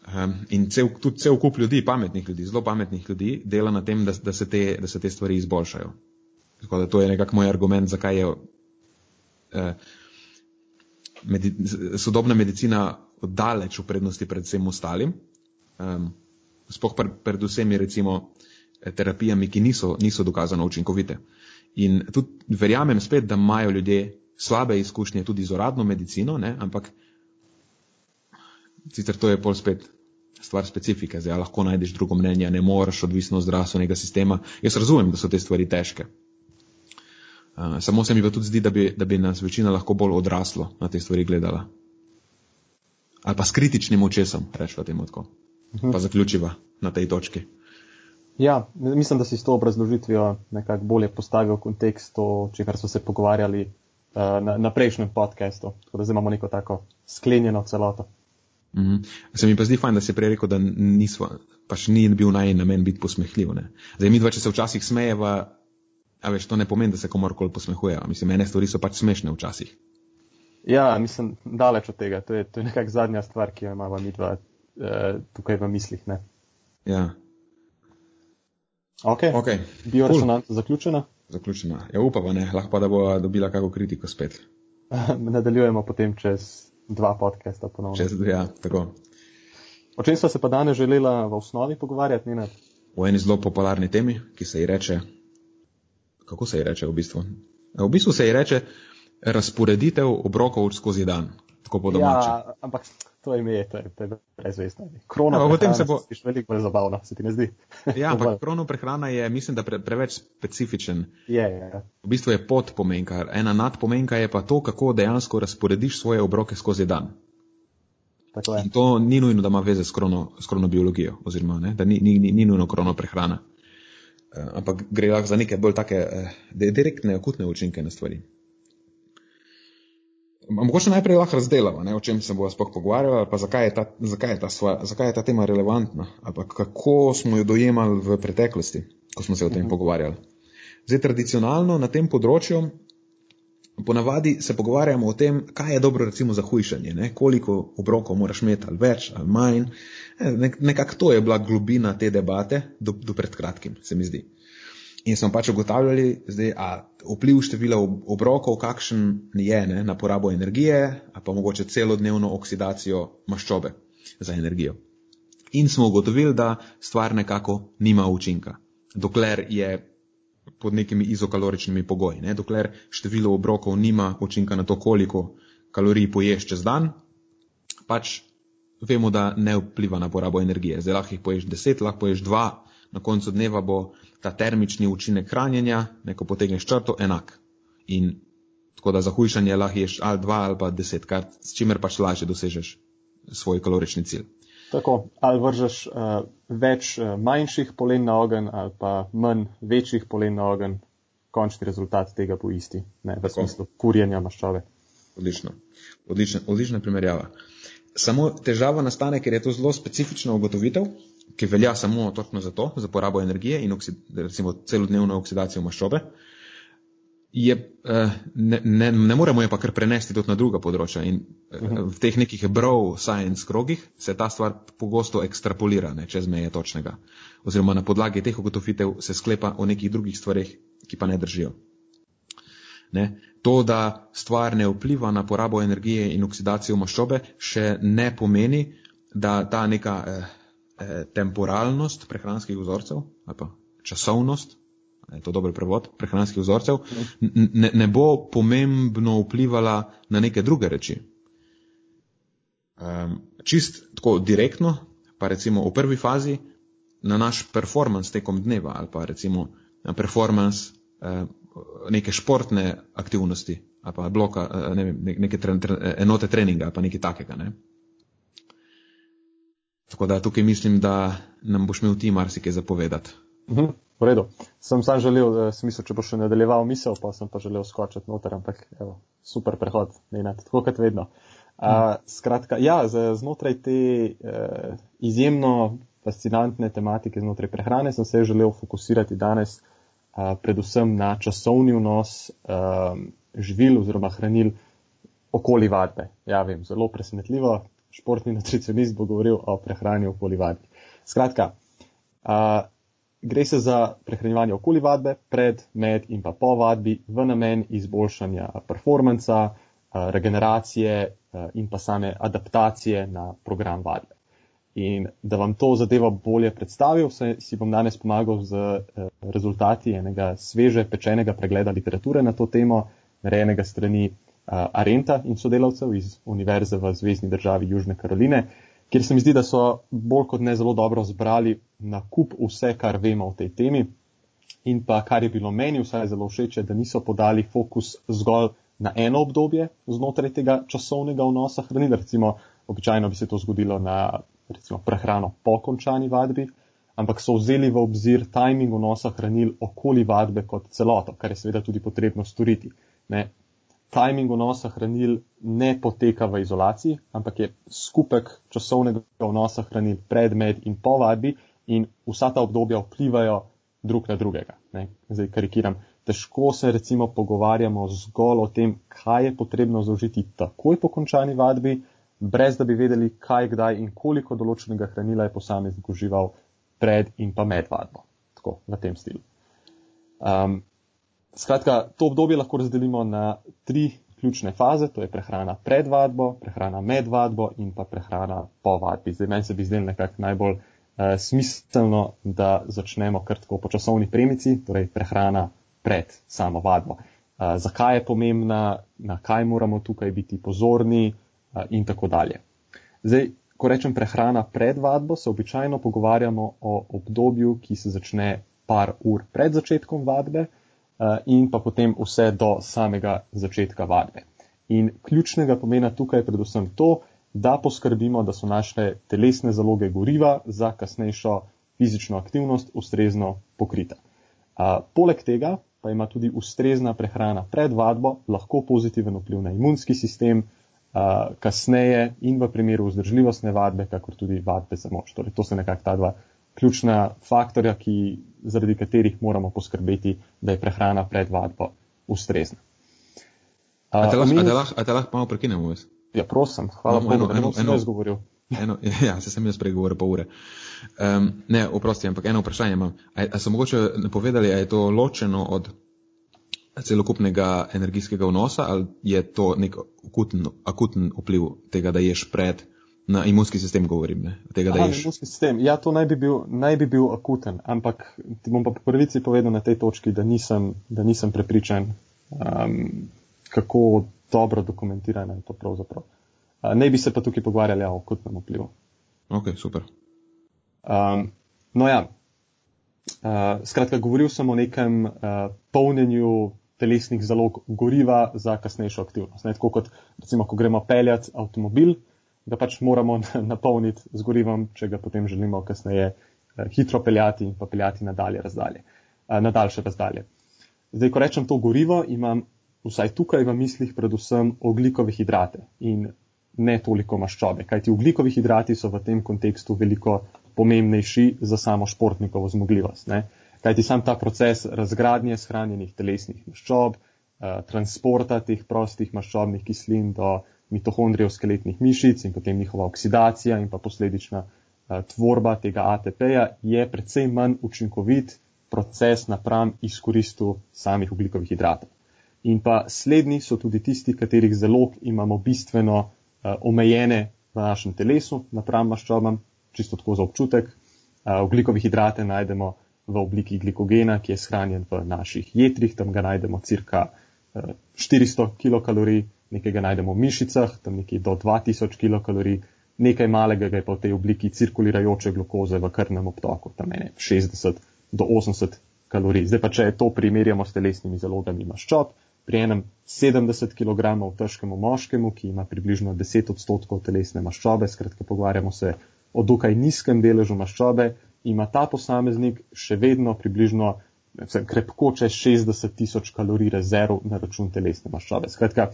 Um, in cel, tudi cel kup ljudi, pametnih ljudi, zelo pametnih ljudi, dela na tem, da, da, se, te, da se te stvari izboljšajo. Tako da to je nekako moj argument, zakaj je uh, medi, sodobna medicina daleč v prednosti pred vsem ostalim. Um, Sploh pred, predvsem je recimo terapijami, ki niso, niso dokazano učinkovite. In tudi verjamem spet, da imajo ljudje slabe izkušnje tudi z uradno medicino, ne, ampak sicer to je pol spet stvar specifike, zdaj lahko najdeš drugo mnenje, ne moreš odvisno od zdravstvenega sistema. Jaz razumem, da so te stvari težke. Uh, samo se mi pa tudi zdi, da bi, da bi nas večina lahko bolj odraslo na te stvari gledala. Ali pa s kritičnim očesom, rečemo temu tako. -huh. Pa zaključiva na tej točki. Ja, mislim, da si s to obrazložitvijo nekako bolje postavil kontekst, o čemer smo se pogovarjali uh, na, na prejšnjem podkastu. Tako da zdaj imamo neko tako sklenjeno celoto. Mm -hmm. Se mi pa zdi fajn, da si prej rekel, da nismo, pač ni bil naj namen biti posmehljiv. Ne? Zdaj, mi dva, če se včasih smejeva, a veš, to ne pomeni, da se komorkoli posmehuje. Mislim, mene stvari so pač smešne včasih. Ja, mislim, daleč od tega. To je, to je nekak zadnja stvar, ki jo imamo mi dva eh, tukaj v mislih. Ne? Ja. Ok, okay. bioresonanca cool. zaključena. Zaključena. Ja, upava ne, lahko pa da bo dobila kako kritiko spet. Nadaljujemo potem čez dva podcasta ponovno. Čez, ja, tako. O čem smo se pa danes želela v osnovi pogovarjati, Nina? O eni zelo popularni temi, ki se ji reče, kako se ji reče v bistvu? V bistvu se ji reče razporeditev obrokov skozi dan, tako po domače. Ja, ampak to ime je, to je, to je brezvestno. Krona ja, prehrana se bo... je veliko bolj zabavna, se ti ne zdi? ja, ampak krono prehrana je, mislim, da pre, preveč specifičen. Je, je, je. V bistvu je podpomenka. Ena nadpomenka je pa to, kako dejansko razporediš svoje obroke skozi dan. In to ni nujno, da ima veze s, krono, s kronobiologijo, oziroma ne, da ni, ni, ni, ni nujno krono prehrana. Uh, ampak gre lahko za neke bolj take uh, direktne, akutne učinke na stvari. Mogoče najprej lahko razdelava, ne, o čem se bomo sploh pogovarjali, pa zakaj je, ta, zakaj, je ta sva, zakaj je ta tema relevantna, ali pa kako smo jo dojemali v preteklosti, ko smo se o tem uh mhm. -huh. pogovarjali. Zdaj, tradicionalno na tem področju ponavadi se pogovarjamo o tem, kaj je dobro recimo za hujšanje, ne, koliko obrokov moraš imeti, ali več, ali manj. Ne, nekako to je bila globina te debate do, do pred kratkim, se mi zdi. In smo pač ugotavljali, zdaj, a vpliv števila obrokov, kakšen je ne, na porabo energije, pa mogoče celodnevno oksidacijo maščobe za energijo. In smo ugotovili, da stvar nekako nima učinka, dokler je pod nekimi izokaloričnimi pogoji. Ne, dokler število obrokov nima učinka na to, koliko kalorij poješ čez dan, pač vemo, da ne vpliva na porabo energije. Zdaj lahko jih poješ deset, lahko poješ dva, na koncu dneva bo ta termični učinek hranjenja, neko potegneš črto, enak. In tako da za hujšanje lahko ješ ali dva ali pa desetkrat, s čimer pač lažje dosežeš svoj kalorični cilj. Tako, ali vržeš uh, več uh, manjših polen na ogen, ali pa manj večjih polen na ogen, končni rezultat tega bo isti, ne, v smislu kurjenja maščobe. Odlično. Odlična, odlična primerjava. Samo težava nastane, ker je to zelo specifična ugotovitev, ki velja samo točno za to, za porabo energije in oksid, recimo celodnevno oksidacijo maščobe. Je, eh, ne, ne, ne moremo je pa kar prenesti tudi na druga področja. In eh, mhm. v teh nekih bro science krogih se ta stvar pogosto ekstrapolira ne, čez meje točnega. Oziroma na podlagi teh ugotovitev se sklepa o nekih drugih stvarih, ki pa ne držijo. Ne. To, da stvar ne vpliva na porabo energije in oksidacijo maščobe, še ne pomeni, da ta neka eh, eh, temporalnost prehranskih vzorcev ali pa časovnost, je to dober prevod, prehranskih vzorcev, ne, ne bo pomembno vplivala na neke druge reči. Um, čist tako direktno, pa recimo v prvi fazi, na naš performance tekom dneva ali pa recimo na performance uh, neke športne aktivnosti ali pa bloka, uh, ne vem, neke tre, tre, enote treninga ali pa nekaj takega. Ne? Tako da tukaj mislim, da nam boš imel ti marsikaj zapovedati. Mhm, v redu. Sem sam želel, eh, smisel, če bo še nadaljeval misel, pa sem pa želel skočiti noter, ampak evo, super prehod, ne nad, tako kot vedno. Uh, skratka, ja, znotraj te uh, izjemno fascinantne tematike znotraj prehrane sem se želel fokusirati danes uh, predvsem na časovni vnos uh, živil oziroma hranil okoli vadbe. Ja, vem, zelo presenetljivo, športni nutricionist bo govoril o prehrani okoli vadbe. Skratka, uh, gre se za prehranjevanje okoli vadbe, pred, med in pa po vadbi v namen izboljšanja performansa, regeneracije uh, in pa same adaptacije na program vadbe. In da vam to zadevo bolje predstavil, se, si bom danes pomagal z uh, rezultati enega sveže pečenega pregleda literature na to temo, narejenega strani Arenta in sodelavcev iz Univerze v Zvezdni državi Južne Karoline, kjer se mi zdi, da so bolj kot ne zelo dobro zbrali na kup vse, kar vemo o tej temi. In pa kar je bilo meni vsaj zelo všeč, da niso podali fokus zgolj na eno obdobje znotraj tega časovnega vnosa hranil. Recimo, običajno bi se to zgodilo na recimo, prehrano po končani vadbi, ampak so vzeli v obzir timing vnosa hranil okoli vadbe kot celoto, kar je seveda tudi potrebno storiti. Ne, timing vnosa hranil ne poteka v izolaciji, ampak je skupek časovnega vnosa hranil pred, med in po vadbi in vsa ta obdobja vplivajo drug na drugega. Ne? Zdaj karikiram. Težko se recimo pogovarjamo zgolj o tem, kaj je potrebno zaužiti takoj po končani vadbi, brez da bi vedeli, kaj, kdaj in koliko določenega hranila je posameznik užival pred in pa med vadbo. Tako, v tem stilu. Um, Skratka, to obdobje lahko razdelimo na tri ključne faze, to je prehrana pred vadbo, prehrana med vadbo in pa prehrana po vadbi. Zdaj meni se bi zdelo nekako najbolj uh, smiselno, da začnemo kar tako po časovni premici, torej prehrana pred samo vadbo. Uh, zakaj je pomembna, na kaj moramo tukaj biti pozorni uh, in tako dalje. Zdaj, ko rečem prehrana pred vadbo, se običajno pogovarjamo o obdobju, ki se začne par ur pred začetkom vadbe. Eh, in pa potem vse do samega začetka vadbe. In ključnega pomena tukaj je predvsem to, da poskrbimo, da so naše telesne zaloge goriva za kasnejšo fizično aktivnost ustrezno pokrita. A, poleg tega pa ima tudi ustrezna prehrana pred vadbo lahko pozitiven vpliv na imunski sistem, a, kasneje in v primeru vzdržljivostne vadbe, kakor tudi vadbe za moč. Torej, to so nekako ta dva ključna faktorja, ki, zaradi katerih moramo poskrbeti, da je prehrana pred vadbo ustrezna. A te lahko lah malo prekinemo? Ja, prosim, hvala Bogu, eno, da eno, eno, jaz govoril. Eno, ja, se sem jaz pregovoril pa ure. Um, ne, oprosti, ampak eno vprašanje imam. A, a so mogoče napovedali, a je to ločeno od celokupnega energijskega vnosa ali je to nek akuten, akuten vpliv tega, da ješ pred Na imunski sistem govorim, ne? tega, da je. Imunski sistem, ja, to naj bi, bil, naj bi bil akuten, ampak ti bom pa po prvici povedal na tej točki, da nisem, da nisem prepričan, um, kako dobro dokumentirano je to pravzaprav. Uh, ne bi se pa tukaj pogovarjali o akutnem vplivu. Ok, super. Um, no ja, uh, skratka, govoril sem o nekem uh, polnjenju telesnih zalog goriva za kasnejšo aktivnost. Ne, tako kot recimo, ko gremo peljati avtomobil, ga pač moramo napolniti z gorivom, če ga potem želimo kasneje eh, hitro peljati in pa peljati nadalje razdalje, eh, na daljše razdalje. Zdaj, ko rečem to gorivo, imam vsaj tukaj v mislih predvsem oglikove hidrate in ne toliko maščobe, kajti oglikovi hidrati so v tem kontekstu veliko pomembnejši za samo športnikovo zmogljivost. Ne? Kajti sam ta proces razgradnje shranjenih telesnih maščob, eh, transporta teh prostih maščobnih kislin do mitohondrijev skeletnih mišic in potem njihova oksidacija in pa posledična uh, tvorba tega ATP-ja je predvsej manj učinkovit proces napram izkoristu samih ugljikovih hidratov. In pa slednji so tudi tisti, katerih zalog imamo bistveno uh, omejene v našem telesu napram maščobam, čisto tako za občutek. Uh, ugljikovih hidrate najdemo v obliki glikogena, ki je shranjen v naših jetrih, tam ga najdemo cirka uh, 400 kilokalorij, nekaj najdemo v mišicah, tam nekje do 2000 kilokalorij, nekaj malega je pa v tej obliki cirkulirajoče glukoze v krvnem obtoku, tam je 60 do 80 kalorij. Zdaj pa, če to primerjamo s telesnimi zalogami maščob, pri enem 70 kg težkemu moškemu, ki ima približno 10 odstotkov telesne maščobe, skratka pogovarjamo se o dokaj nizkem deležu maščobe, ima ta posameznik še vedno približno krepko čez 60 tisoč kalorij rezerv na račun telesne maščobe. Skratka,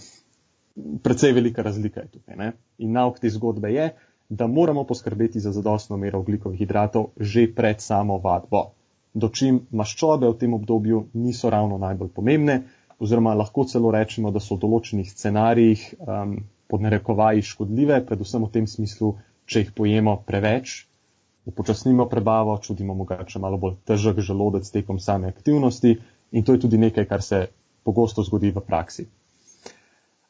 precej velika razlika je tukaj. Ne? In nauk te zgodbe je, da moramo poskrbeti za zadostno mero oglikovih hidratov že pred samo vadbo. Dočim maščobe v tem obdobju niso ravno najbolj pomembne, oziroma lahko celo rečemo, da so v določenih scenarijih um, pod narekovaji škodljive, predvsem v tem smislu, če jih pojemo preveč, upočasnimo prebavo, čudimo mogoče malo bolj težek želodec tekom same aktivnosti in to je tudi nekaj, kar se pogosto zgodi v praksi.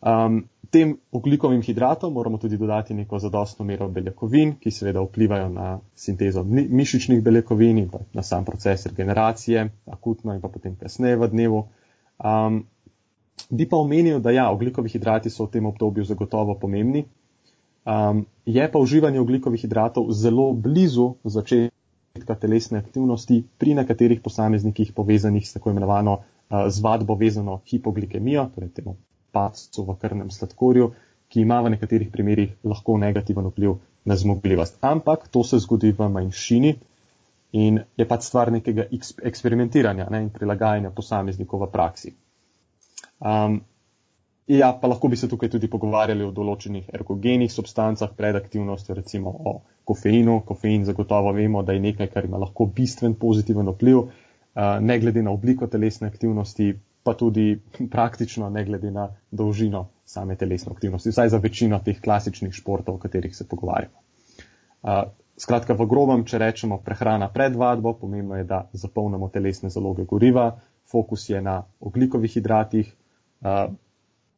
Um, tem oglikovim hidratom moramo tudi dodati neko zadostno mero beljakovin, ki seveda vplivajo na sintezo mišičnih beljakovin in na sam proces regeneracije, akutno in pa potem kasneje v dnevu. Um, bi pa omenil, da ja, oglikovi hidrati so v tem obdobju zagotovo pomembni. Um, je pa uživanje oglikovih hidratov zelo blizu začetka telesne aktivnosti pri nekaterih posameznikih povezanih s tako imenovano uh, zvadbo vezano hipoglikemijo, torej temu padcu v krvnem sladkorju, ki ima v nekaterih primerjih lahko negativen vpliv na zmogljivost. Ampak to se zgodi v manjšini in je pač stvar nekega eksperimentiranja ne, in prilagajanja posameznikov v praksi. Um, ja, pa lahko bi se tukaj tudi pogovarjali o določenih ergogenih substancah pred aktivnostjo, recimo o kofeinu. Kofein zagotovo vemo, da je nekaj, kar ima lahko bistven pozitiven vpliv, ne glede na obliko telesne aktivnosti, pa tudi praktično, ne glede na dolžino same telesne aktivnosti, vsaj za večino teh klasičnih športov, o katerih se pogovarjamo. Skratka, v grobem, če rečemo prehrana pred vadbo, pomembno je, da zapolnimo telesne zaloge goriva, fokus je na oglikovih hidratih,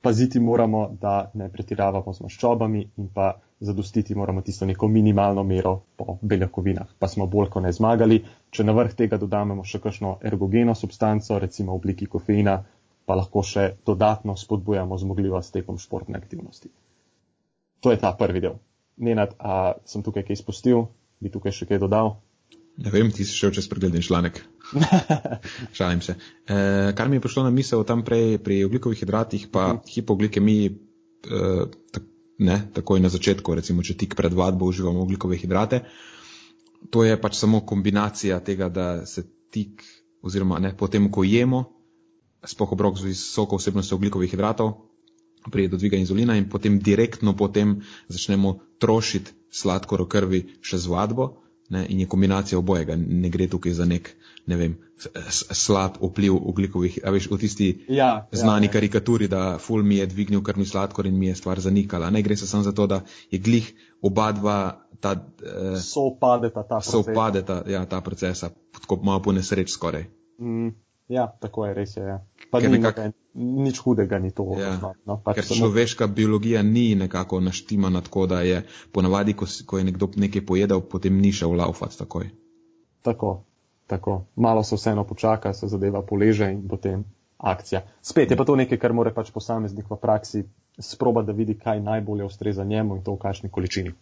paziti moramo, da ne pretiravamo z maščobami in pa zadostiti moramo tisto neko minimalno mero po beljakovinah, pa smo bolj kot ne zmagali. Če na vrh tega dodamo še kakšno ergogeno substanco, recimo v obliki kofeina, pa lahko še dodatno spodbujamo zmogljivost tekom športne aktivnosti. To je ta prvi del. Nenad, a sem tukaj kaj izpustil, bi tukaj še kaj dodal? Ne vem, ti si šel čez pregledni članek. Šalim se. E, kar mi je prišlo na misel tam prej pri oglikovih hidratih, pa mhm. -huh. hipoglikemiji, e, tak, ne, takoj na začetku, recimo, če tik pred vadbo uživamo oglikove hidrate. To je pač samo kombinacija tega, da se tik, oziroma ne, potem, ko jemo, spoh obrok z visoko vsebnostjo oglikovih hidratov, prije do dviga inzulina in potem direktno potem začnemo trošiti sladkor v krvi še z vadbo ne, in je kombinacija obojega. Ne gre tukaj za nek, ne vem, slab vpliv ugljikovih, a veš, v tisti ja, ja znani ja, karikaturi, da ful mi je dvignil krvni sladkor in mi je stvar zanikala. Ne gre se samo za to, da je glih oba dva ta. Eh, Sopadeta ta procesa. Sopadeta, ja, ta procesa, tako malo po nesreč skoraj. Mm, ja, tako je, res je. Ja. Pa ni nekak, nekaj, nič hudega ni to. Ja, no, pač ker človeška samo... biologija ni nekako naštimana tako, da je ponavadi, ko, ko je nekdo nekaj pojedel, potem ni šel laufat takoj. Tako, tako. Malo se vseeno počaka, se zadeva poleže in potem akcija. Spet je pa to nekaj, kar more pač posameznik v praksi sproba, da vidi, kaj najbolje ustreza njemu in to v kakšni količini.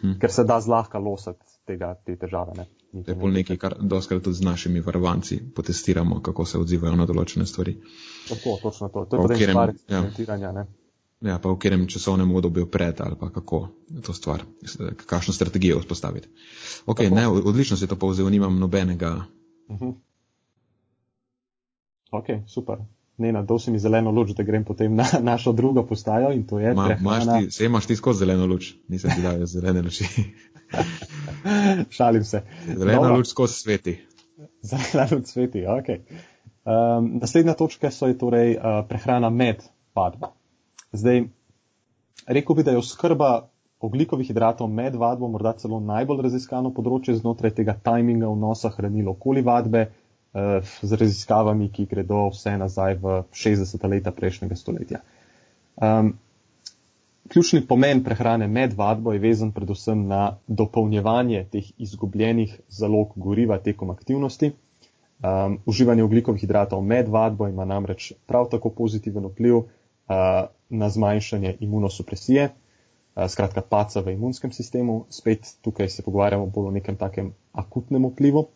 Hm. Ker se da zlahka losati tega, te težave. Ne? To je bolj nekaj, kar doskrat tudi z našimi varovanci potestiramo, kako se odzivajo na določene stvari. Tako, točno to. To je potem stvar eksperimentiranja. Ja. Ja, pa v katerem časovnem obdobju pred ali pa kako to stvar, kakšno strategijo vzpostaviti. Ok, ne, odlično si to povzel, nimam nobenega. Uh mhm. -huh. Ok, super. Nena, dal si mi zeleno luč, da grem potem na našo drugo postajo in to je. Ma, prehrana... ti, se imaš ti skozi zeleno luč, nisem ti dal zelene luči. Šalim se. Zelena Dobro. luč skozi sveti. Zelena luč sveti, ok. Um, naslednja točka so je torej uh, prehrana med vadbo. Zdaj, rekel bi, da je oskrba oglikovih hidratov med vadbo morda celo najbolj raziskano področje znotraj tega tajminga vnosa hranil okoli vadbe z raziskavami, ki gredo vse nazaj v 60. leta prejšnjega stoletja. Um, ključni pomen prehrane med vadbo je vezan predvsem na dopolnjevanje teh izgubljenih zalog goriva tekom aktivnosti. Um, uživanje oglikovih hidratov med vadbo ima namreč prav tako pozitiven vpliv uh, na zmanjšanje imunosupresije, uh, skratka paca v imunskem sistemu. Spet tukaj se pogovarjamo bolj o nekem takem akutnem vplivu,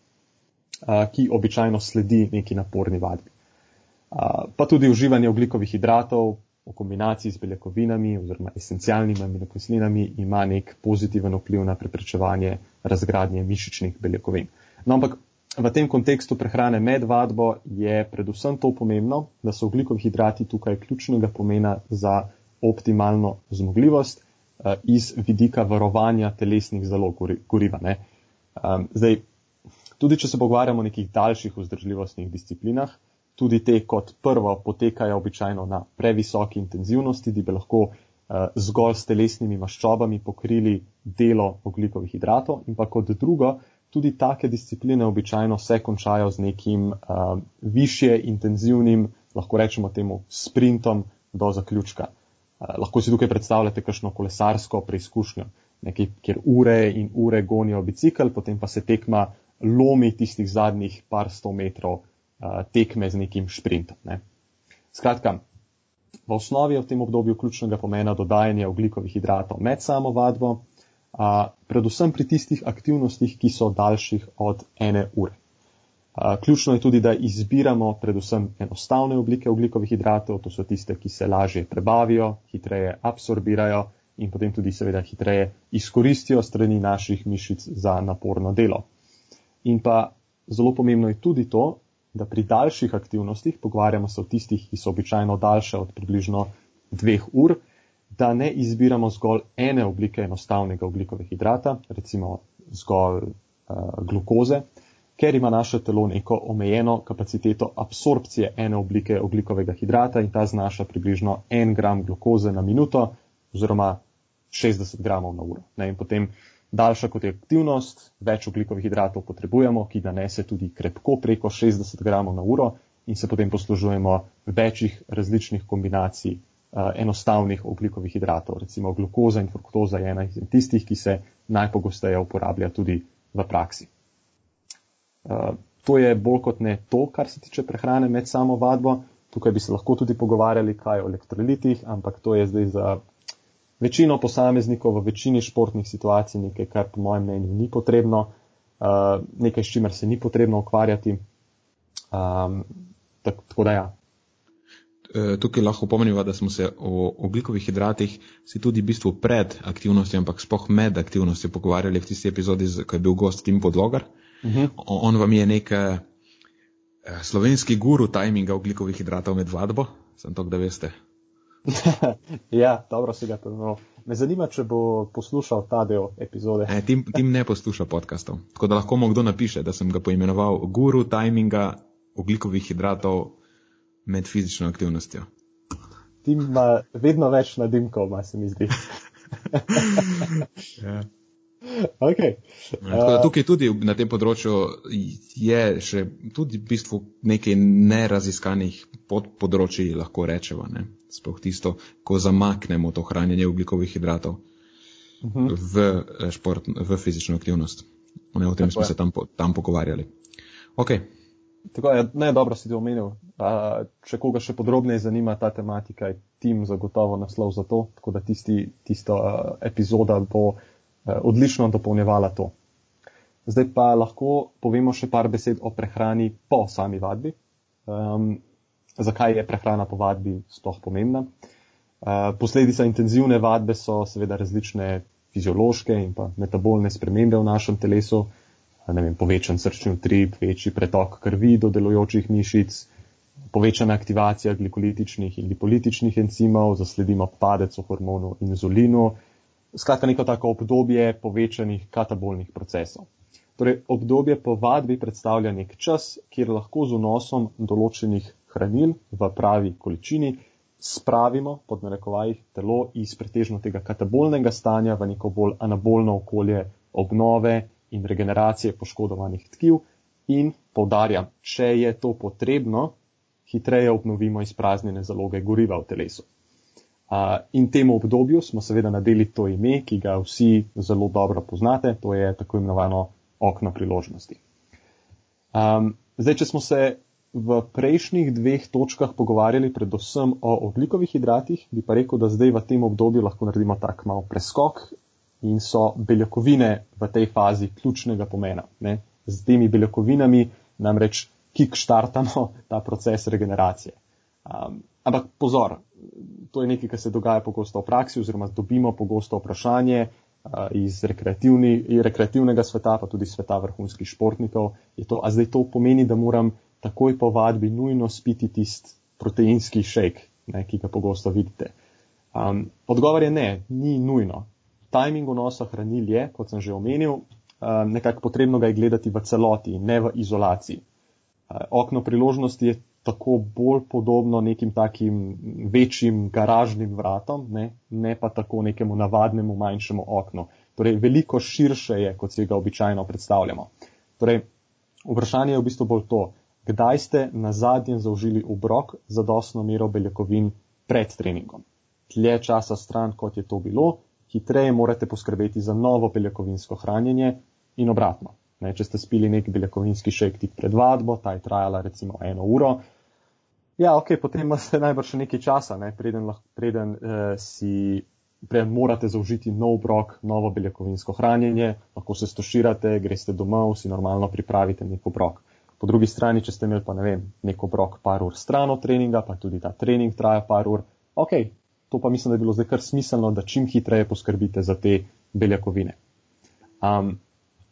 ki običajno sledi neki naporni vadbi. Pa tudi uživanje oglikovih hidratov v kombinaciji z beljakovinami oziroma esencialnimi aminokislinami ima nek pozitiven vpliv na preprečevanje razgradnje mišičnih beljakovin. No, ampak v tem kontekstu prehrane med vadbo je predvsem to pomembno, da so oglikovi hidrati tukaj ključnega pomena za optimalno zmogljivost iz vidika varovanja telesnih zalog goriva. Um, zdaj, tudi če se pogovarjamo o nekih daljših vzdržljivostnih disciplinah, tudi te kot prvo potekajo običajno na previsoki intenzivnosti, da bi lahko uh, zgolj s telesnimi maščobami pokrili delo oglikovih hidratov in pa kot drugo, tudi take discipline običajno se končajo z nekim uh, više intenzivnim, lahko rečemo temu, sprintom do zaključka. Uh, lahko si tukaj predstavljate kakšno kolesarsko preizkušnjo, nekaj, kjer ure in ure gonijo bicikl, potem pa se tekma lomi tistih zadnjih par sto metrov uh, tekme z nekim sprintom. Ne. Skratka, v osnovi je v tem obdobju ključnega pomena dodajanje oglikovih hidratov med samo vadbo, a, predvsem pri tistih aktivnostih, ki so daljših od ene ure. A, ključno je tudi, da izbiramo predvsem enostavne oblike oglikovih hidratov, to so tiste, ki se lažje prebavijo, hitreje absorbirajo in potem tudi seveda hitreje izkoristijo strani naših mišic za naporno delo. In pa zelo pomembno je tudi to, da pri daljših aktivnostih, pogovarjamo se o tistih, ki so običajno daljše od približno dveh ur, da ne izbiramo zgolj ene oblike enostavnega oglikovega hidrata, recimo zgolj uh, glukoze, ker ima naše telo neko omejeno kapaciteto absorpcije ene oblike oglikovega hidrata in ta znaša približno en gram glukoze na minuto oziroma 60 gramov na uro. Ne, in potem daljša kot je aktivnost, več oglikovih hidratov potrebujemo, ki nanese tudi krepko preko 60 gramov na uro in se potem poslužujemo večjih različnih kombinacij uh, enostavnih oglikovih hidratov. Recimo glukoza in fruktoza je ena izmed tistih, ki se najpogosteje uporablja tudi v praksi. Uh, to je bolj kot ne to, kar se tiče prehrane med samo vadbo. Tukaj bi se lahko tudi pogovarjali kaj o elektrolitih, ampak to je zdaj za večino posameznikov v večini športnih situacij nekaj, kar po mojem mnenju ni potrebno, uh, nekaj, s čimer se ni potrebno ukvarjati. Um, tako, tako da ja, Eh, tukaj lahko pomenimo, da smo se o oglikovih hidratih si tudi v bistvu pred aktivnostjo, ampak spoh med aktivnostjo pogovarjali v tisti epizodi, ko je bil gost Tim Podlogar. Uh mhm. -huh. On vam je nek eh, slovenski guru tajminga oglikovih hidratov med vadbo, sem to, da veste. ja, dobro si ga pomenil. Me zanima, če bo poslušal ta del epizode. e, tim, tim ne posluša podkastov, tako da lahko mu kdo napiše, da sem ga poimenoval guru tajminga oglikovih hidratov med fizično aktivnostjo. Ti ima vedno več nadimkov, ima se mi zdi. ja. Okay. ja, tukaj tudi na tem področju je še tudi v bistvu nekaj neraziskanih podpodročji, lahko rečemo. Sploh tisto, ko zamaknemo to hranjenje ugljikovih hidratov uh mhm. -huh. v, eh, šport, v fizično aktivnost. Ne, o tem Tako smo je. se tam, tam pogovarjali. Okay. Tako je, ne, dobro si ti omenil. A, če koga še podrobneje zanima ta tematika, je tim zagotovo naslov za to, tako da tisti, tista epizoda bo odlično dopolnjevala to. Zdaj pa lahko povemo še par besed o prehrani po sami vadbi. Um, zakaj je prehrana po vadbi sploh pomembna? Posledica intenzivne vadbe so seveda različne fiziološke in pa metabolne spremembe v našem telesu, ne vem, povečan srčni utrip, večji pretok krvi do delujočih mišic, povečana aktivacija glikolitičnih in lipolitičnih encimov, zasledimo padec v hormonu inzulinu, skratka neko tako obdobje povečanih katabolnih procesov. Torej, obdobje po vadbi predstavlja nek čas, kjer lahko z vnosom določenih hranil v pravi količini spravimo, pod narekovajih, telo iz pretežno tega katabolnega stanja v neko bolj anabolno okolje obnove in regeneracije poškodovanih tkiv in povdarjam, če je to potrebno, hitreje obnovimo izpraznjene zaloge goriva v telesu. In temu obdobju smo seveda nadeli to ime, ki ga vsi zelo dobro poznate, to je tako imenovano okno priložnosti. Um, zdaj, če smo se v prejšnjih dveh točkah pogovarjali predvsem o oglikovih hidratih, bi pa rekel, da zdaj v tem obdobju lahko naredimo tak mal preskok in so beljakovine v tej fazi ključnega pomena. Ne? Z temi beljakovinami namreč kickstartamo ta proces regeneracije. Um, ampak pozor, to je nekaj, kar se dogaja pogosto v praksi oziroma dobimo pogosto vprašanje, iz rekreativnega sveta, pa tudi sveta vrhunskih športnikov, je to, a zdaj to pomeni, da moram takoj po vadbi nujno spiti tisti proteinski šejk, ne, ki ga pogosto vidite. Um, odgovor je ne, ni nujno. Timing vnosa hranil je, kot sem že omenil, um, nekako potrebno ga je gledati v celoti, ne v izolaciji. Uh, okno priložnosti je tako bolj podobno nekim takim večjim garažnim vratom, ne, ne pa tako nekemu navadnemu manjšemu oknu. Torej, veliko širše je, kot si ga običajno predstavljamo. Torej, vprašanje je v bistvu bolj to, kdaj ste na zadnjem zaužili obrok za dosno mero beljakovin pred treningom. Tlje časa stran, kot je to bilo, hitreje morate poskrbeti za novo beljakovinsko hranjenje in obratno. Ne, če ste spili nek beljakovinski šejk tik pred vadbo, ta je trajala recimo eno uro, Ja, ok, potem imate najbrž še nekaj časa, ne? preden, lahko, preden uh, si preden morate zaužiti nov brok, novo beljakovinsko hranjenje, lahko se stoširate, greste domov, si normalno pripravite neko brok. Po drugi strani, če ste imeli pa ne vem, neko brok par ur stran od treninga, pa tudi ta trening traja par ur, ok, to pa mislim, da je bilo zdaj kar smiselno, da čim hitreje poskrbite za te beljakovine. Um,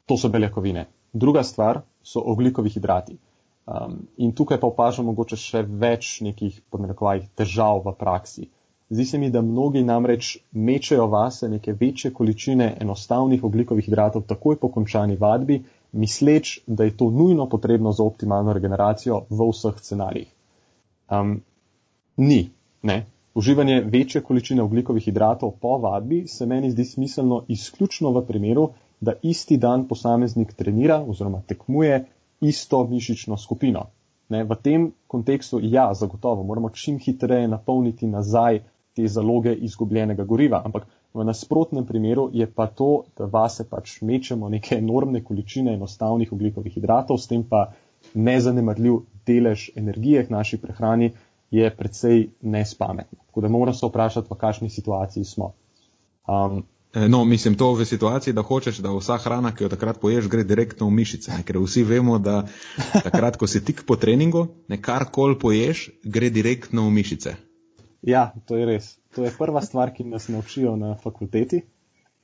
to so beljakovine. Druga stvar so oglikovi hidrati. Um, in tukaj pa opažamo mogoče še več nekih podnarekovajih težav v praksi. Zdi se mi, da mnogi namreč mečejo vase neke večje količine enostavnih oglikovih hidratov takoj po končani vadbi, misleč, da je to nujno potrebno za optimalno regeneracijo v vseh scenarijih. Um, ni. Ne. Uživanje večje količine oglikovih hidratov po vadbi se meni zdi smiselno izključno v primeru, da isti dan posameznik trenira oziroma tekmuje isto mišično skupino. Ne, v tem kontekstu, ja, zagotovo moramo čim hitreje napolniti nazaj te zaloge izgubljenega goriva, ampak v nasprotnem primeru je pa to, da vase pač mečemo neke enormne količine enostavnih oglikovih hidratov, s tem pa nezanemrljiv delež energije v naši prehrani je predvsej nespametno. Tako da moramo se vprašati, v kakšni situaciji smo. Um, no, mislim to v situaciji, da hočeš, da vsa hrana, ki jo takrat poješ, gre direktno v mišice. Ker vsi vemo, da takrat, ko si tik po treningu, nekar kol poješ, gre direktno v mišice. Ja, to je res. To je prva stvar, ki nas naučijo na fakulteti,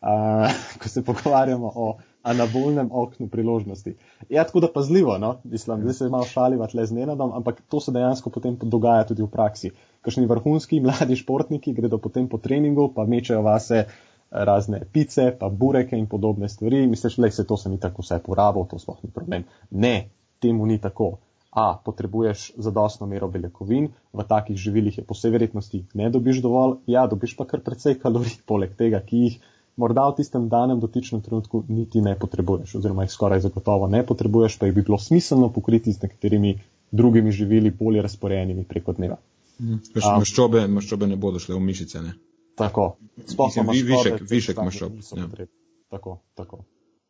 uh, ko se pogovarjamo o anabolnem oknu priložnosti. Ja, tako da pazljivo, no, mislim, zdaj se malo šaliva tle z nenadom, ampak to se dejansko potem dogaja tudi v praksi. Kakšni vrhunski mladi športniki gredo potem po treningu, pa mečejo vase razne pice, pa bureke in podobne stvari. Misliš, da se to sem in tako vse porabil, to sploh ni problem. Ne, temu ni tako. A, potrebuješ zadostno mero beljakovin, v takih živilih je po vsej verjetnosti ne dobiš dovolj, ja, dobiš pa kar precej kalorij poleg tega, ki jih morda v tistem danem dotičnem trenutku niti ne potrebuješ, oziroma jih skoraj zagotovo ne potrebuješ, pa jih bi bilo smiselno pokriti z nekaterimi drugimi živili bolje razporejenimi preko dneva. Mm. Maščobe, maščobe ne bodo šle v mišice, ne? Tako, sploh smo imeli višek, višek maščob. Ja. Tako, tako.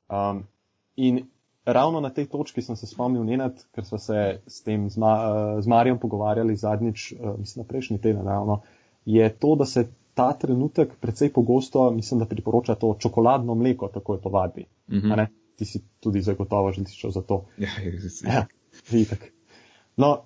Um, in ravno na tej točki sem se spomnil nenad, ker smo se s tem z, Ma, z Marijem pogovarjali zadnjič, uh, mislim, na prejšnji teden ravno, je to, da se ta trenutek precej pogosto, mislim, da priporoča to čokoladno mleko, tako je po vadbi. Mm -hmm. Ti si tudi zagotovo že slišal za to. Ja, je, je. ja vidik. No,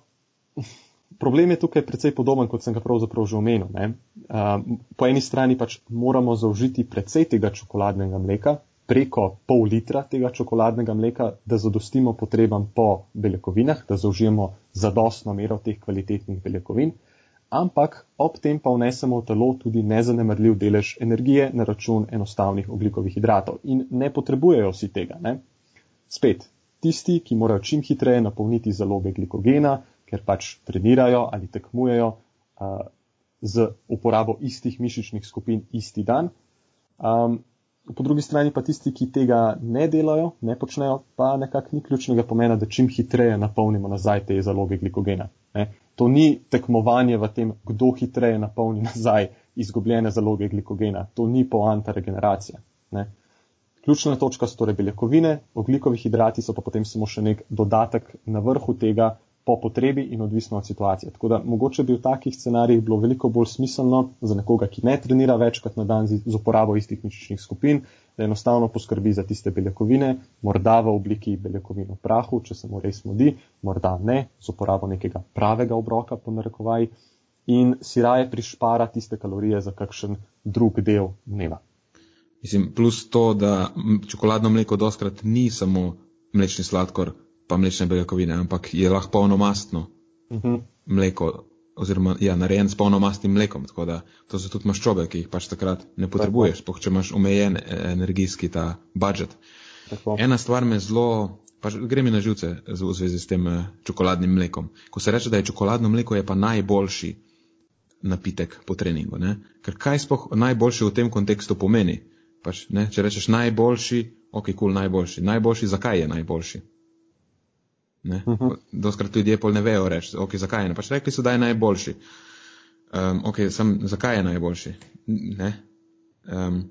problem je tukaj precej podoben, kot sem ga pravzaprav že omenil. Uh, po eni strani pač moramo zaužiti precej tega čokoladnega mleka, preko pol litra tega čokoladnega mleka, da zadostimo potrebam po beljakovinah, da zaužijemo zadostno mero teh kvalitetnih beljakovin, ampak ob tem pa vnesemo v telo tudi nezanemrljiv delež energije na račun enostavnih oglikovih hidratov in ne potrebujejo vsi tega. Ne? Spet, tisti, ki morajo čim hitreje napolniti zaloge glikogena, ker pač trenirajo ali tekmujejo uh, z uporabo istih mišičnih skupin isti dan. Um, po drugi strani pa tisti, ki tega ne delajo, ne počnejo, pa nekako ni ključnega pomena, da čim hitreje napolnimo nazaj te zaloge glikogena. Ne. To ni tekmovanje v tem, kdo hitreje napolni nazaj izgubljene zaloge glikogena. To ni poanta regeneracije. Ne. Ključna točka so torej beljakovine, oglikovi hidrati so pa potem samo še nek dodatek na vrhu tega, po potrebi in odvisno od situacije. Tako da mogoče bi v takih scenarijih bilo veliko bolj smiselno za nekoga, ki ne trenira večkrat na dan z, uporabo istih mišičnih skupin, da enostavno poskrbi za tiste beljakovine, morda v obliki beljakovin v prahu, če se mu res modi, morda ne, z uporabo nekega pravega obroka, po narekovaji, in si raje prišpara tiste kalorije za kakšen drug del dneva. Mislim, plus to, da čokoladno mleko doskrat ni samo mlečni sladkor, pa mlečne beljakovine, ampak je lahko polnomastno uh mhm. -huh. mleko, oziroma ja, narejen s polnomastnim mlekom. Tako da to so tudi maščobe, ki jih pač takrat ne potrebuješ, spoh če imaš omejen e, energijski ta budžet. Tako. Ena stvar me zelo, pač gre mi na živce v zvezi s tem e, čokoladnim mlekom. Ko se reče, da je čokoladno mleko, je pa najboljši napitek po treningu. Ne? Ker kaj spoh najboljši v tem kontekstu pomeni? Pač, ne, če rečeš najboljši, ok, kul, cool, najboljši. Najboljši, zakaj je najboljši? Uh mhm. -huh. Doskrat ljudje pol ne vejo reči, okay, zakaj je. Ne? Pač rekli so, da je najboljši. Um, ok, sem, zakaj je najboljši? Um,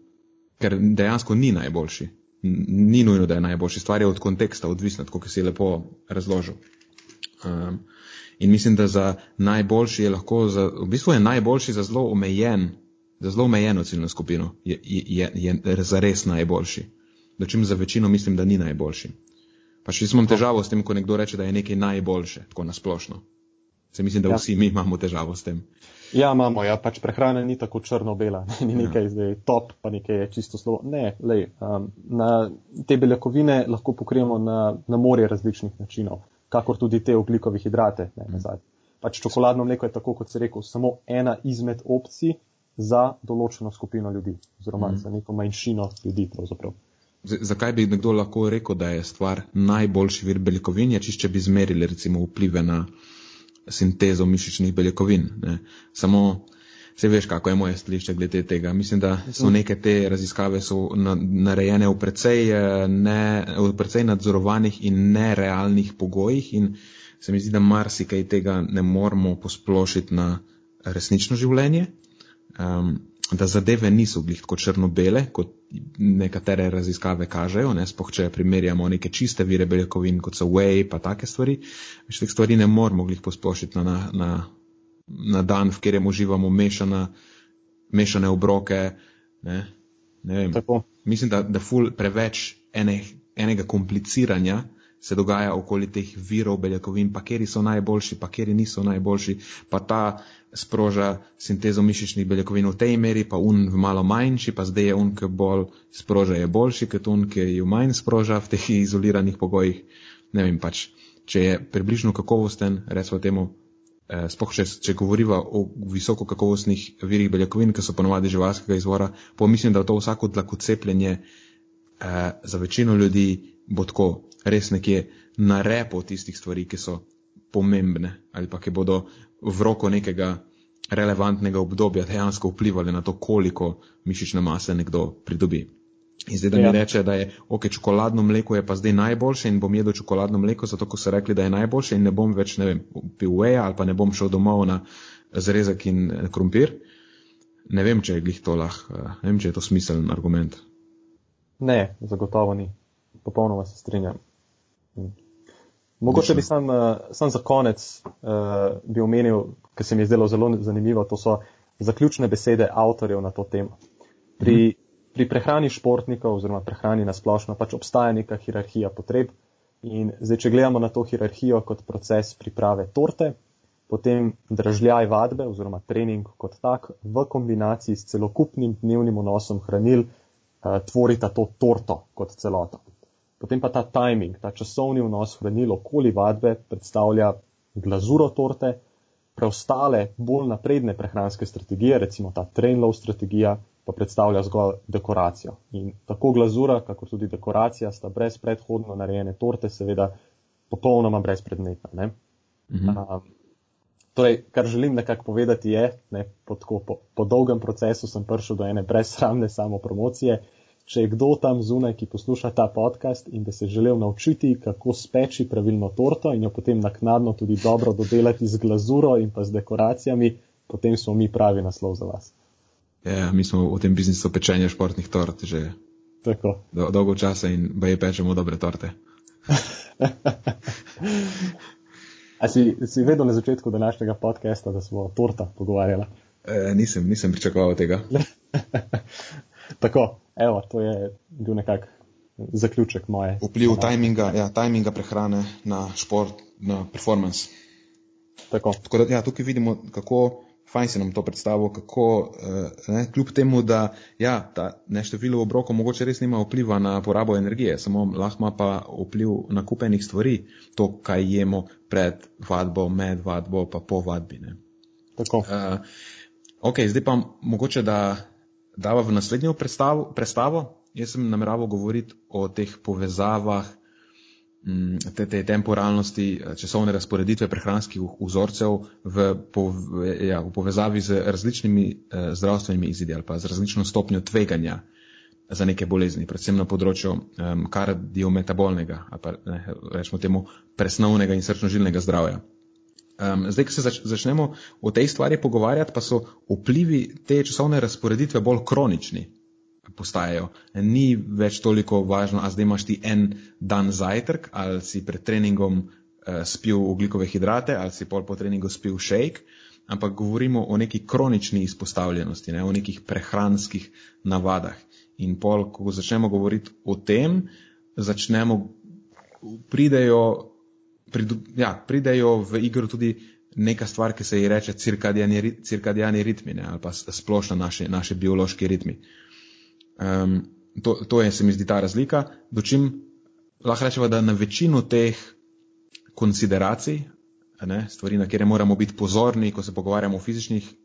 ker dejansko ni najboljši. Ni nujno, da je najboljši. Stvar je od konteksta odvisna, kot si lepo razložil. Um, in mislim, da za najboljši je lahko, za, v bistvu je najboljši za zelo omejen, za zelo omejeno ciljno skupino, je, je, je, je za res najboljši. Dočim za večino mislim, da ni najboljši. Pa še imam težavo s tem, ko nekdo reče, da je nekaj najboljše, tako nasplošno. Se mislim, da ja. vsi mi imamo težavo s tem. Ja, imamo, ja, pač prehrana ni tako črno-bela, ni nekaj ja. zdaj top, pa nekaj je čisto slovo. Ne, lej, um, na te beljakovine lahko pokrijemo na, na morje različnih načinov, kakor tudi te oglikove hidrate. Ne, mm. Pač čokoladno mleko je tako, kot se rekel, samo ena izmed opcij za določeno skupino ljudi, oziroma mm. za neko manjšino ljudi pravzaprav. Zakaj bi nekdo lahko rekel, da je stvar najboljši vir beljakovin, če, če bi zmerili recimo vplive na sintezo mišičnih beljakovin? Ne? Samo se veš, kako je moje stališče glede tega. Mislim, da so neke te raziskave na, narejene v precej, eh, ne, v precej nadzorovanih in nerealnih pogojih in se mi zdi, da marsikaj tega ne moramo posplošiti na resnično življenje. Um, da zadeve niso glih tako črno-bele, kot nekatere raziskave kažejo, ne, spoh če primerjamo neke čiste vire beljakovin, kot so whey, pa take stvari, več teh stvari ne moramo glih posplošiti na, na, na dan, v katerem uživamo mešana, mešane obroke. Ne, ne vem. Mislim, da, da ful preveč ene, enega kompliciranja se dogaja okoli teh virov beljakovin, pa keri so najboljši, pa keri niso najboljši, pa ta sproža sintezo mišičnih beljakovin v tej meri, pa un v malo manjši, pa zdaj je un, ki bolj sproža, je boljši, kot un, ki jo manj sproža v teh izoliranih pogojih. Ne vem pač, če je približno kakovosten, recimo temu, eh, spoh če, če govoriva o visoko kakovostnih virih beljakovin, ki so ponovadi živalskega izvora, pomislim, da to vsako dlako cepljenje eh, za večino ljudi bo tako res nekje na repo tistih stvari, ki so pomembne ali pa ki bodo v roko nekega relevantnega obdobja dejansko vplivali na to, koliko mišične mase nekdo pridobi. In zdaj, da mi ja. reče, da je ok, čokoladno mleko je pa zdaj najboljše in bom jedel čokoladno mleko, zato ko so rekli, da je najboljše in ne bom več, ne vem, pil veja ali pa ne bom šel domov na zrezek in krompir. Ne vem, če je glih to lahko, eh, ne vem, če je to smiseln argument. Ne, zagotovo ni. Popolnoma se strinjam. Mogoče bi sam, uh, sam za konec uh, bi omenil, kar se mi je zdelo zelo zanimivo, to so zaključne besede avtorjev na to temo. Pri, hmm. pri prehrani športnikov oziroma prehrani na splošno pač obstaja neka hierarhija potreb in zdaj, če gledamo na to hierarhijo kot proces priprave torte, potem dražljaj vadbe oziroma trening kot tak v kombinaciji s celokupnim dnevnim vnosom hranil uh, tvorita to torto kot celoto. Potem pa ta timing, ta časovni vnos hranil okoli vadbe predstavlja glazuro torte, preostale bolj napredne prehranske strategije, recimo ta train low strategija, pa predstavlja zgolj dekoracijo. In tako glazura, kako tudi dekoracija sta brez predhodno narejene torte, seveda popolnoma brezpredmetna. Mhm. Um, torej, kar želim nekako povedati je, ne, po, po, po dolgem procesu sem prišel do ene brezsramne samopromocije. Če je kdo tam zunaj, ki posluša ta podcast in bi se želel naučiti, kako speči pravilno torto in jo potem naknadno tudi dobro dodelati z glazuro in pa z dekoracijami, potem smo mi pravi naslov za vas. Ja, mi smo v tem biznisu pečenja športnih tort že do, dolgo časa in baje pečemo dobre torte. A si, si vedel na začetku današnjega podcasta, da smo o torta pogovarjali? E, nisem, nisem pričakoval tega. Tako, evo, to je bil nekak zaključek moje. Vpliv tajminga, ja, tajminga prehrane na šport, na performance. Tako. Tako da, ja, tukaj vidimo, kako fajn si nam to predstavil, kako eh, ne, kljub temu, da ja, ta neštevilo obrokov mogoče res nima vpliva na porabo energije, samo lahko ima pa vpliv na kupenih stvari, to, kaj jemo pred vadbo, med vadbo, pa po vadbi. Ne. Tako. Uh, ok, zdaj pa mogoče, da dava v naslednjo predstavo, predstavo. Jaz sem nameraval govoriti o teh povezavah Mm, te, te temporalnosti, eh, časovne razporeditve prehranskih vzorcev v, pove, ja, v povezavi z različnimi eh, zdravstvenimi izidi ali pa z različno stopnjo tveganja za neke bolezni, predvsem na področju um, kardiometabolnega ali pa ne, rečemo temu presnovnega in srčno-žilnega zdravja. Um, zdaj, ko se zač, začnemo o tej stvari pogovarjati, pa so vplivi te časovne razporeditve bolj kronični postajajo. Ni več toliko važno, a zdaj imaš ti en dan zajtrk, ali si pred treningom uh, spil ugljikove hidrate, ali si pol po treningu spil shake, ampak govorimo o neki kronični izpostavljenosti, ne, o nekih prehranskih navadah. In pol, ko začnemo govoriti o tem, začnemo, pridejo, pridu, ja, pridejo v igro tudi neka stvar, ki se ji reče cirkadijani ritmi, ne, ali pa splošno naše, naše biološki ritmi. Um, to, to je, se mi zdi, ta razlika. Dočim lahko rečemo, da na večino teh konsideracij, ne, stvari, na kere moramo biti pozorni, ko se pogovarjamo o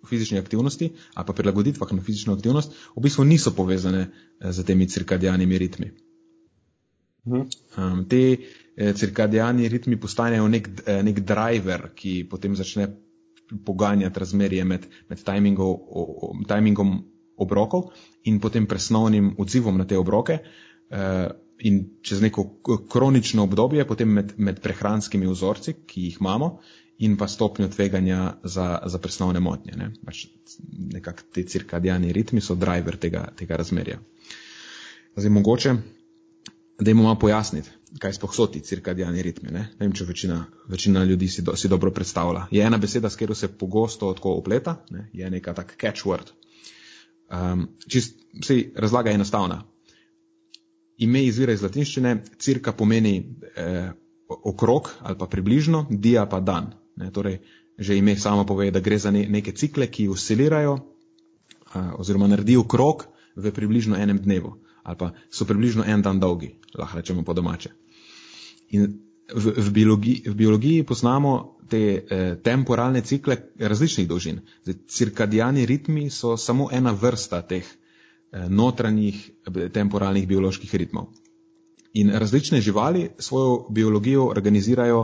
fizični aktivnosti ali pa prilagoditvah na fizično aktivnost, v bistvu niso povezane z temi cirkadijanimi ritmi. Um, te eh, cirkadijani ritmi postanejo nek, eh, nek driver, ki potem začne poganjati razmerje med, med timingom obrokov in potem presnovnim odzivom na te obroke. Uh, in čez neko kronično obdobje, potem med, med prehranskimi vzorci, ki jih imamo, in pa stopnjo tveganja za, za presnovne motnje. Ne? Pač nekako te cirkadijani ritmi so driver tega, tega razmerja. Zdaj, mogoče, da jim malo pojasniti, kaj sploh so ti cirkadijani ritmi. Ne? ne vem, če večina, večina ljudi si, do, si dobro predstavlja. Je ena beseda, s katero se pogosto tako opleta, ne? je neka tak catchword. Um, čist, vse razlaga je enostavna. Ime izvira iz latinščine, cirka pomeni eh, okrog ali pa približno, dia pa dan. Ne, torej, že ime samo pove, da gre za ne, neke cikle, ki oscilirajo eh, oziroma naredijo krog v približno enem dnevu ali pa so približno en dan dolgi, lahko rečemo po domače. In v, v, biologiji, v biologiji poznamo te eh, temporalne cikle različnih dolžin. Zdaj, cirkadijani ritmi so samo ena vrsta teh eh, notranjih eh, temporalnih bioloških ritmov. In različne živali svojo biologijo organizirajo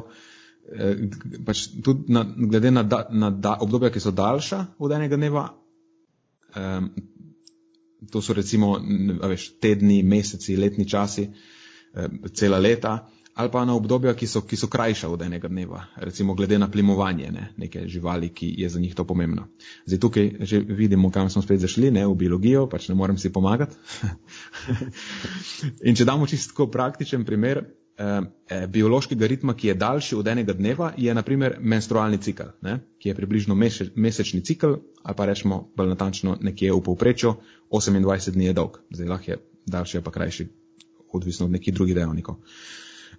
eh, pač tudi na, glede na, da, na da, obdobja, ki so daljša od enega dneva. Eh, to so recimo veš, tedni, meseci, letni časi, eh, cela leta ali pa na obdobja, ki so, ki so krajša od enega dneva, recimo glede na plimovanje ne, neke živali, ki je za njih to pomembno. Zdaj tukaj že vidimo, kam smo spet zašli, ne v biologijo, pač ne morem si pomagati. In če damo čisto praktičen primer, biološkega ritma, ki je daljši od enega dneva, je naprimer menstrualni cikl, ne, ki je približno mese, mesečni cikl, ali pa rečemo bolj natančno nekje v povprečju, 28 dni je dolg. Zdaj lahko je daljši ali pa krajši, odvisno od nekih drugih dejavnikov.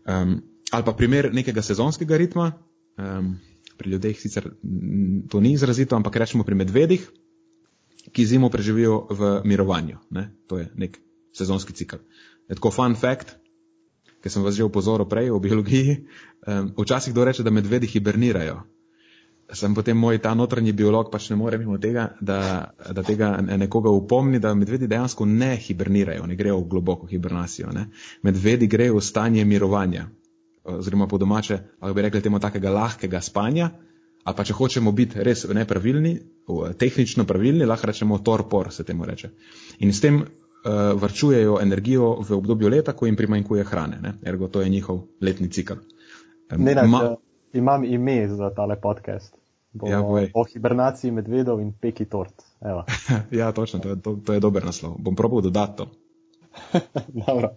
Um, ali pa primer nekega sezonskega ritma, um, pri ljudeh sicer to ni izrazito, ampak rečemo pri medvedih, ki zimo preživijo v mirovanju. Ne? To je nek sezonski cikl. Je tako fun fact, ki sem vas že upozoril prej o biologiji, um, včasih kdo reče, da medvedi hibernirajo. Sem potem moj ta notranji biolog pač ne more mimo tega, da, da tega nekoga upomni, da medvedi dejansko ne hibernirajo, ne grejo v globoko hibernacijo. Ne. Medvedi grejo v stanje mirovanja, oziroma po domače, ali bi rekli temu takega lahkega spanja, ali pa če hočemo biti res nepravilni, tehnično pravilni, lahko rečemo torpor, se temu reče. In s tem varčujejo energijo v obdobju leta, ko jim primanjkuje hrane. Ne? Ergo, to je njihov letni cikl. Ne, ne, Ma... Imam ime za tale podcast. Bo ja, o hibernaciji medvedov in peki tort. ja, točno, to je, to, to je dober naslov. Bom probal dodati to. Dobro,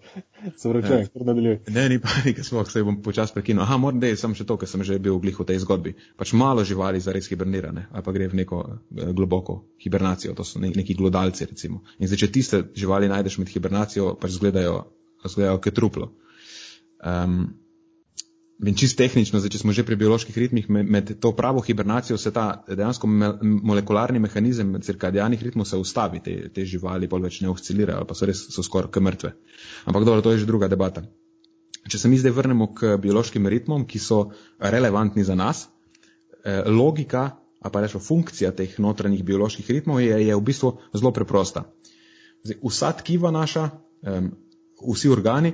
se vračujem, kar nadaljujem. Ne, ni panike, sploh se bom počasi prekinil. Aha, moram dej, sem še to, ker sem že bil v glihu tej zgodbi. Pač malo živali zares hibernirane, ali pa gre v neko eh, globoko hibernacijo, to so neki glodalci recimo. In zdaj, če tiste živali najdeš med hibernacijo, pač zgledajo, zgledajo kot truplo. Um, In čist tehnično, zdaj, če smo že pri bioloških ritmih, med, to pravo hibernacijo se ta dejansko me, molekularni mehanizem cirkadijanih ritmov se ustavi, te, te živali pol več ne oscilirajo, pa so res so skoraj k mrtve. Ampak dobro, to je že druga debata. Če se mi zdaj vrnemo k biološkim ritmom, ki so relevantni za nas, eh, logika, a pa rečemo funkcija teh notranjih bioloških ritmov je, je v bistvu zelo preprosta. Zdaj, vsa tkiva naša, eh, vsi organi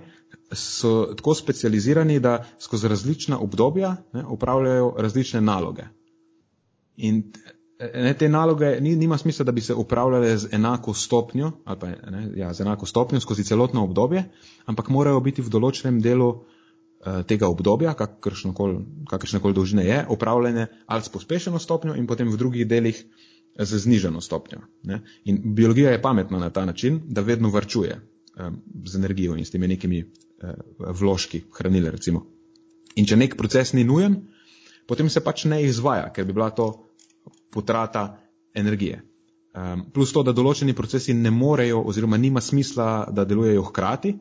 so tako specializirani, da skozi različna obdobja ne, upravljajo različne naloge. In ne, te naloge ni, nima smisla, da bi se upravljale z enako stopnjo, ali pa ne, ja, z enako stopnjo skozi celotno obdobje, ampak morajo biti v določenem delu uh, tega obdobja, kakršne koli dolžine je, upravljene ali s pospešeno stopnjo in potem v drugih delih z znižano stopnjo. Ne. In biologija je pametna na ta način, da vedno varčuje um, z energijo in s temi nekimi Eh, vložki hranile. Recimo. In če nek proces ni nujen, potem se pač ne izvaja, ker bi bila to potrata energije. Um, plus to, da določeni procesi ne morejo oziroma nima smisla, da delujejo hkrati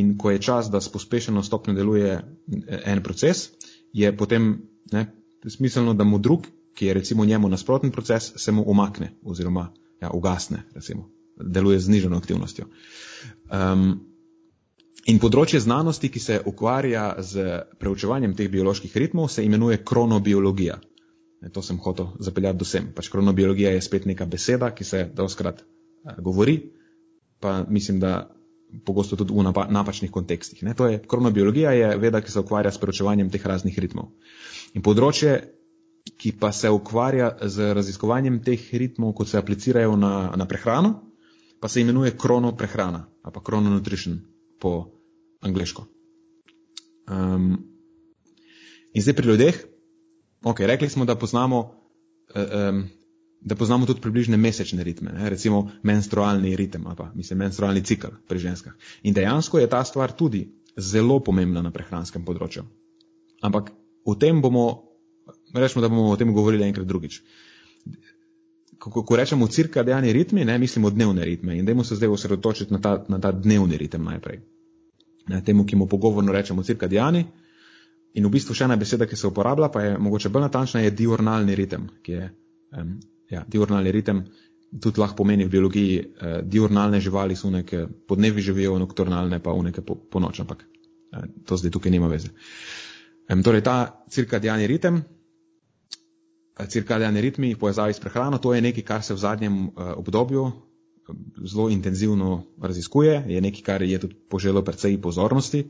in ko je čas, da s pospešeno stopnjo deluje eh, en proces, je potem ne, smiselno, da mu drug, ki je recimo njemu nasproten proces, se mu umakne oziroma ja, ugasne, recimo, deluje z zniženo aktivnostjo. Um, In področje znanosti, ki se ukvarja z preučevanjem teh bioloških ritmov, se imenuje kronobiologija. To sem hotel zapeljati do sem. Pač kronobiologija je spet neka beseda, ki se doskrat eh, govori, pa mislim, da pogosto tudi v napačnih kontekstih. Ne? To je, kronobiologija je veda, ki se ukvarja s preučevanjem teh raznih ritmov. In področje, ki pa se ukvarja z raziskovanjem teh ritmov, kot se aplicirajo na, na prehrano, pa se imenuje kronoprehrana ali pa krononutrition po angliško. Um, in zdaj pri ljudeh, ok, rekli smo, da poznamo, um, da poznamo tudi približne mesečne ritme, ne? recimo menstrualni ritem ali pa mislim menstrualni cikl pri ženskah. In dejansko je ta stvar tudi zelo pomembna na prehranskem področju. Ampak o tem bomo, rečemo, da bomo o tem govorili enkrat drugič. Ko, ko rečemo cirkadiani ritmi, ne mislimo dnevne ritme in dajmo se zdaj osredotočiti na ta, na ta dnevni ritem najprej ne, temu, ki mu pogovorno rečemo cirkadiani. In v bistvu še ena beseda, ki se uporablja, pa je mogoče bolj natančna, je diurnalni ritem, ki je um, ja, diurnalni ritem. Tudi lahko pomeni v biologiji, eh, diurnalne živali so neke podnevi živijo, nokturnalne pa v neke po, po noč, ampak eh, to zdaj tukaj nima veze. Um, torej, ta cirkadiani ritem, eh, cirkadiani ritmi v povezavi s prehrano, to je nekaj, kar se v zadnjem eh, obdobju zelo intenzivno raziskuje, je nekaj, kar je tudi poželo precej pozornosti,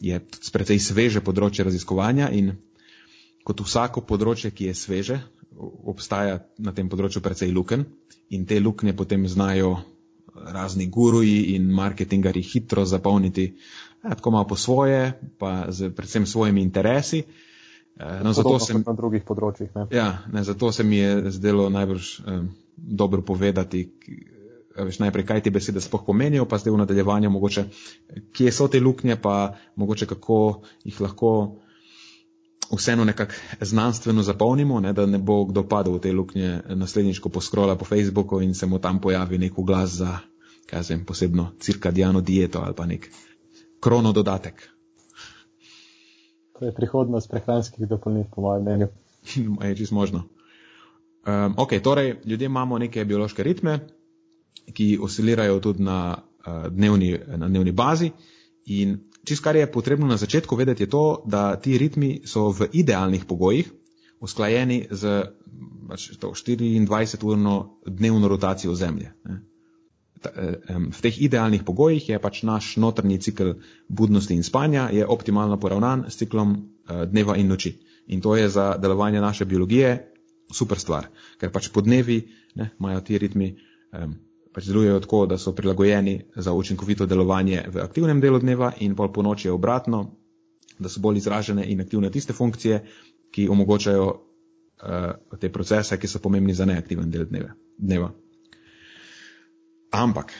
je precej sveže področje raziskovanja in kot vsako področje, ki je sveže, obstaja na tem področju precej luken in te luknje potem znajo razni guruji in marketingari hitro zapolniti, ja, tako malo po svoje, pa z predvsem svojimi interesi. No, zato, sem, na drugih področjih, ne? Ja, ne, zato se mi je zdelo najbrž um, dobro povedati, veš, najprej, kaj te besede sploh pomenijo, pa zdaj v nadaljevanju mogoče, kje so te luknje, pa mogoče kako jih lahko vseeno nekako znanstveno zapolnimo, ne, da ne bo kdo padel v te luknje naslednjič, ko poskrola po Facebooku in se mu tam pojavi nek glas za, kaj vem, posebno cirkadiano dieto ali pa nek krono dodatek. To je prihodnost prehranskih dopolnitev, po mojem mnenju. je čisto možno. Um, ok, torej ljudje imamo neke biološke ritme, ki oscilirajo tudi na, uh, dnevni, na dnevni bazi. In čisto kar je potrebno na začetku vedeti, je to, da ti ritmi so v idealnih pogojih usklajeni z pač, 24-urno dnevno rotacijo Zemlje. Ne. Eh, v teh idealnih pogojih je pač naš notrni cikl budnosti in spanja optimalno poravnan s ciklom eh, dneva in noči. In to je za delovanje naše biologije super stvar, ker pač po dnevi ne, imajo ti ritmi, um, pač delujejo tako, da so prilagojeni za učinkovito delovanje v aktivnem delu dneva in pol po noči je obratno, da so bolj izražene in aktivne tiste funkcije, ki omogočajo uh, te procese, ki so pomembni za neaktiven del dneve, dneva. Ampak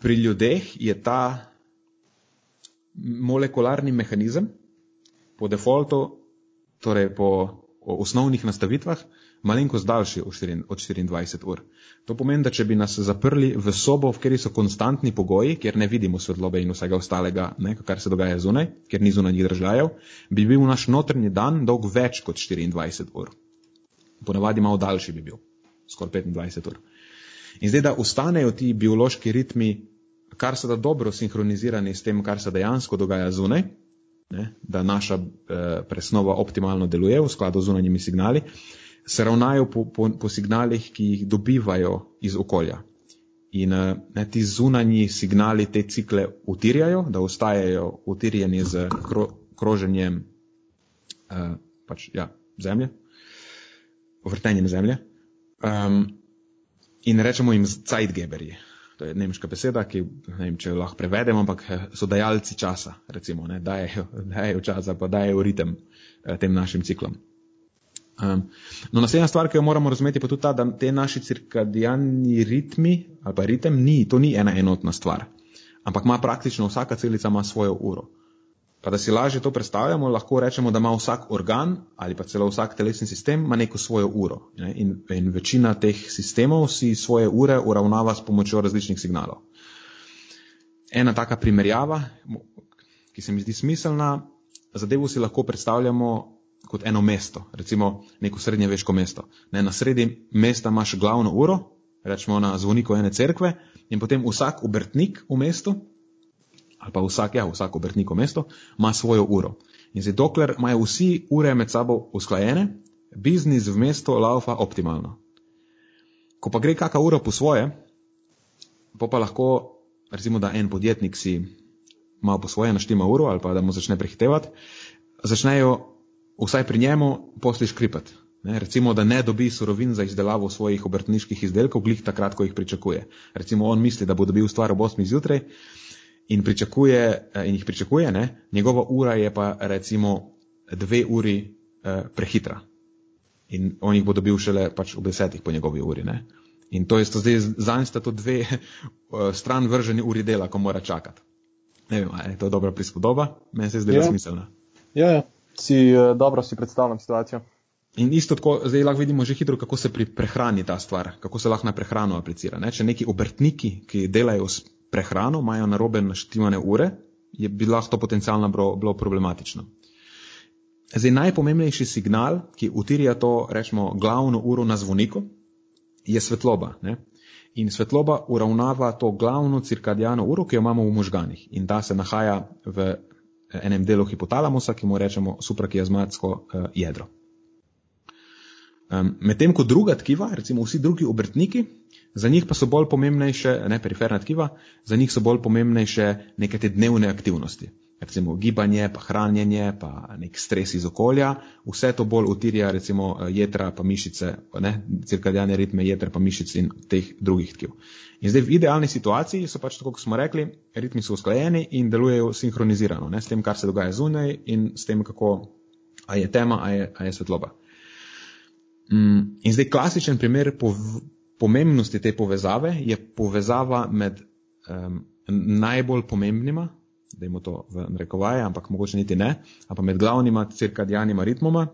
pri ljudeh je ta molekularni mehanizem po defaultu, torej po osnovnih nastavitvah, malenkost daljši od 24 ur. To pomeni, da če bi nas zaprli v sobo, v kateri so konstantni pogoji, kjer ne vidimo svetlobe in vsega ostalega, ne, kar se dogaja zunaj, ker ni zunanjih držajev, bi bil naš notrni dan dolg več kot 24 ur. Ponavadi malo daljši bi bil, skoraj 25 ur. In zdaj, da ustanejo ti biološki ritmi, kar se da dobro sinhronizirani s tem, kar se dejansko dogaja zunaj, ne, da naša eh, presnova optimalno deluje v skladu z zunanjimi signali, se ravnajo po, po, po signalih, ki jih dobivajo iz okolja. In eh, ne, ti zunanji signali te cikle utirjajo, da ostajajo utirjeni z kro, kroženjem eh, pač, ja, zemlje, vrtenjem zemlje. Um, in rečemo jim Zeitgeberji to je nemška beseda, ki ne vem, če jo lahko prevedemo, ampak eh, so dajalci časa, recimo, ne, dajejo, dajejo časa, pa dajejo ritem eh, tem našim ciklom. Um, no, naslednja stvar, ki jo moramo razumeti, pa tudi ta, da te naši cirkadijalni ritmi ali pa ritem ni, to ni ena enotna stvar, ampak ima praktično vsaka celica ima svojo uro. Pa da si lažje to predstavljamo, lahko rečemo, da ima vsak organ ali pa celo vsak telesni sistem ima neko svojo uro. Ne? In, in večina teh sistemov si svoje ure uravnava s pomočjo različnih signalov. Ena taka primerjava, ki se mi zdi smiselna, zadevo si lahko predstavljamo kot eno mesto, recimo neko srednjeveško mesto. Ne? Na sredi mesta imaš glavno uro, rečemo na zvoniku ene cerkve, in potem vsak obrtnik v mestu ali pa vsak, ja, vsak obrtnik v mestu, ima svojo uro. In zdaj, dokler imajo vsi ure med sabo usklajene, biznis v mestu laufa optimalno. Ko pa gre kakšna ura po svoje, pa pa lahko, recimo, da en podjetnik si malo po svoje naštima uro ali pa da mu začne prehitevati, začnejo vsaj pri njemu posli škripati. Ne, recimo, da ne dobi surovin za izdelavo svojih obrtniških izdelkov, glih takrat, ko jih pričakuje. Recimo, on misli, da bo dobil stvar ob 8 zjutraj, in, pričakuje, eh, in jih pričakuje, ne? njegova ura je pa recimo dve uri eh, prehitra. In on jih bo dobil šele pač ob desetih po njegovi uri. Ne? In to je to zdaj, zanj sta to dve eh, stran vrženi uri dela, ko mora čakati. Ne vem, je to dobra prispodoba, meni se zdi ja. smiselna. Ja, ja. Si, uh, dobro si predstavljam situacijo. In isto tako, zdaj lahko vidimo že hitro, kako se pri prehrani ta stvar, kako se lahko na prehrano aplicira. Ne? Če neki obrtniki, ki delajo s prehrano, imajo narobe naštivane ure, je bi lahko to potencialno bilo, bilo problematično. Zdaj, najpomembnejši signal, ki utirja to, rečemo, glavno uro na zvoniku, je svetloba. Ne? In svetloba uravnava to glavno cirkadijano uro, ki jo imamo v možganih. In ta se nahaja v enem delu hipotalamusa, ki mu rečemo suprakiazmatsko uh, jedro. Um, Medtem ko druga tkiva, recimo vsi drugi obrtniki, za njih pa so bolj pomembnejše, ne periferna tkiva, za njih so bolj pomembnejše neke te dnevne aktivnosti. Recimo gibanje, pa hranjenje, pa nek stres iz okolja, vse to bolj utirja recimo jedra pa mišice, ne, cirkadijalne ritme jedra pa mišic in teh drugih tkiv. In zdaj v idealni situaciji so pač tako, kot smo rekli, ritmi so usklajeni in delujejo sinhronizirano, ne, s tem, kar se dogaja zunaj in s tem, kako, a je tema, a je, a je svetloba. Mm, in zdaj klasičen primer pomembnosti te povezave je povezava med um, najbolj pomembnima, da imamo to v rekovaje, ampak mogoče niti ne, ampak med glavnima cirkadijanima ritmoma,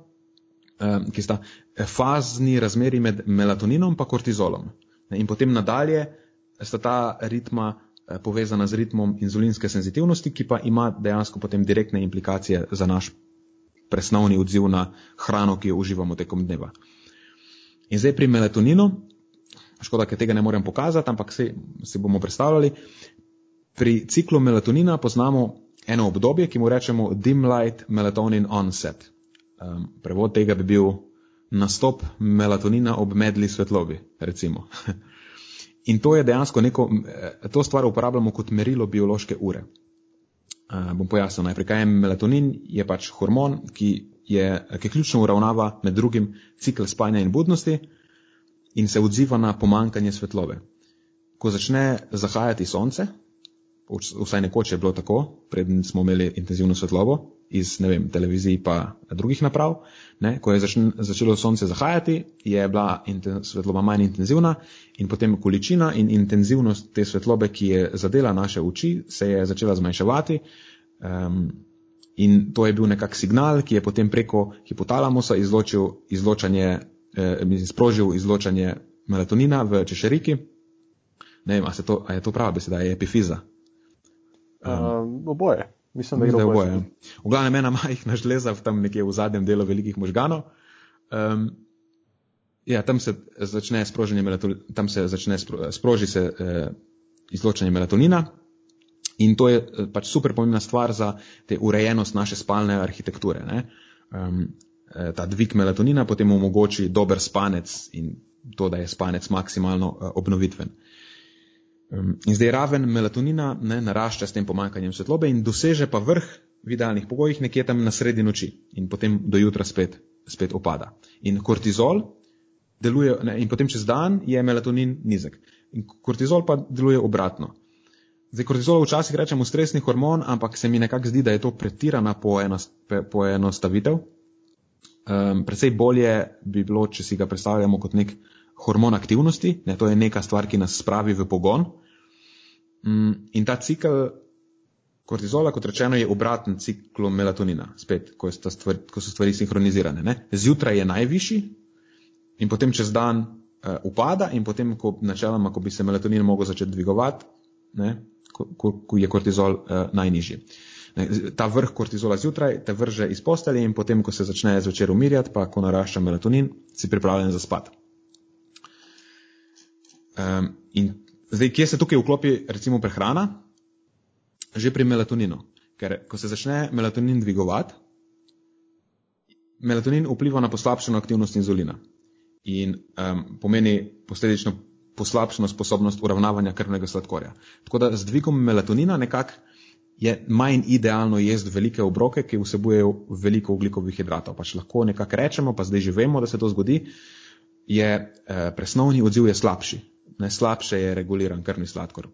um, ki sta fazni razmeri med melatoninom in kortizolom. In potem nadalje sta ta ritma eh, povezana z ritmom inzulinske senzitivnosti, ki pa ima dejansko potem direktne implikacije za naš presnovni odziv na hrano, ki jo uživamo tekom dneva. In zdaj pri melatoninu, škoda, ker tega ne morem pokazati, ampak se, se bomo predstavljali, pri ciklu melatonina poznamo eno obdobje, ki mu rečemo dim light melatonin onset. Um, prevod tega bi bil nastop melatonina ob medli svetlobi, recimo. In to je dejansko neko, eh, to stvar uporabljamo kot merilo biološke ure. Uh, bom pojasnil najprej, kaj je melatonin, je pač hormon, ki, je, ki ključno uravnava med drugim cikl spanja in budnosti in se odziva na pomankanje svetlobe. Ko začne zahajati sonce, vsaj nekoč je bilo tako, preden smo imeli intenzivno svetlobo iz vem, televizij pa drugih naprav. Ne, ko je začn, začelo sonce zahajati, je bila inten, svetloba manj intenzivna in potem količina in intenzivnost te svetlobe, ki je zadela naše oči, se je začela zmanjševati. Um, in to je bil nekak signal, ki je potem preko hipotalamusa izločil izločanje, eh, sprožil izločanje melatonina v češeriki. Ne vem, a, to, a je to prava beseda, je epifiza. Um, oboje. Mislim, da je oboje. oboje. V glavnem ena majhna žleza tam nekje v zadnjem delu velikih možganov. Um, ja, tam se začne sproženje melatonina, tam se začne spro, sproži se eh, izločanje melatonina in to je eh, pač super pomembna stvar za te urejenost naše spalne arhitekture. Um, eh, ta dvig melatonina potem omogoči dober spanec in to, da je spanec maksimalno eh, obnovitven. In zdaj raven melatonina ne, narašča s tem pomankanjem svetlobe in doseže pa vrh v idealnih pogojih nekje tam na sredi noči in potem do jutra spet, spet opada. In kortizol deluje, ne, in potem čez dan je melatonin nizek. In kortizol pa deluje obratno. Zdaj, kortizol včasih rečemo stresni hormon, ampak se mi nekako zdi, da je to pretirana poenostavitev. Um, predvsej bolje bi bilo, če si ga predstavljamo kot nek hormon aktivnosti, ne, to je neka stvar, ki nas spravi v pogon. Mm, in ta cikl kortizola, kot rečeno, je obraten ciklu melatonina, spet, ko, stvar, ko so stvari sinhronizirane. Ne. Zjutraj je najvišji in potem čez dan uh, upada in potem, ko, načeloma, ko bi se melatonin mogel začeti dvigovati, ne, ko, ko, ko je kortizol uh, najnižji. Ta vrh kortizola zjutraj te vrže iz postelje in potem, ko se začne zvečer umirjati, pa ko narašča melatonin, si pripravljen za spat. Um, in zdaj, kje se tukaj vklopi recimo prehrana? Že pri melatoninu. Ker ko se začne melatonin dvigovati, melatonin vpliva na poslabšano aktivnost inzulina in um, pomeni posledično poslabšano sposobnost uravnavanja krvnega sladkorja. Tako da z dvigom melatonina nekako je manj idealno jesti velike obroke, ki vsebujejo veliko ugljikovih hidratov. Pač lahko nekako rečemo, pa zdaj že vemo, da se to zgodi, je eh, presnovni odziv je slabši najslabše je reguliran krvni sladkor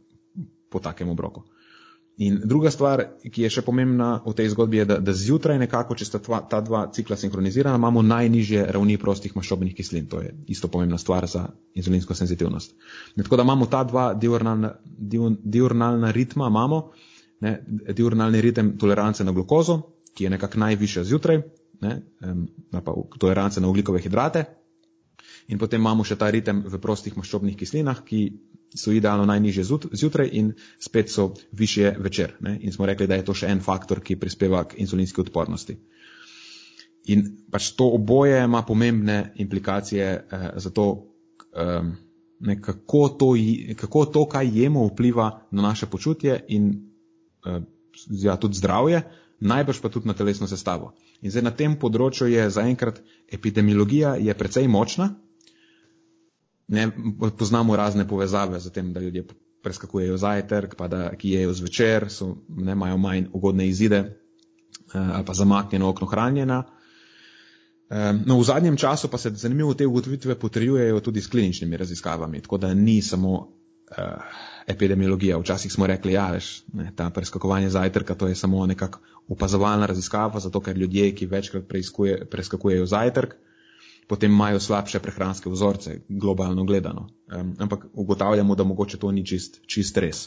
po takem obroku. In druga stvar, ki je še pomembna v tej zgodbi, je, da, da zjutraj nekako, če sta tva, ta dva cikla sinhronizirana, imamo najnižje ravni prostih maščobnih kislin. To je isto pomembna stvar za inzulinsko senzitivnost. Ne, tako da imamo ta dva diurnalna, diurnalna ritma, imamo ne, diurnalni ritem tolerance na glukozo, ki je nekako najvišja zjutraj, ne, pa tolerance na ugljikove hidrate, In potem imamo še ta ritem v prostih maščobnih kislinah, ki so idealno najnižje zjutraj in spet so više večer. Ne? In smo rekli, da je to še en faktor, ki prispeva k insulinski odpornosti. In pač to oboje ima pomembne implikacije eh, za to, eh, ne, kako, to, kako to, kaj jemo, vpliva na naše počutje in ja, tudi zdravje, najbrž pa tudi na telesno sestavo. In zdaj na tem področju je zaenkrat epidemiologija je precej močna, ne, poznamo razne povezave z tem, da ljudje preskakujejo zajtrk, pa da ki jejo zvečer, so, ne imajo manj ugodne izide eh, ali pa zamaknjeno okno hranjena. Eh, no, v zadnjem času pa se zanimivo te ugotovitve potrjujejo tudi s kliničnimi raziskavami, tako da ni samo uh, epidemiologija. Včasih smo rekli, ja, veš, ne, ta preskakovanje zajtrka, to je samo nekak opazovalna raziskava, zato ker ljudje, ki večkrat preskakujejo zajtrk, uh, potem imajo slabše prehranske vzorce, globalno gledano. Um, ampak ugotavljamo, da mogoče to ni čist, čist res.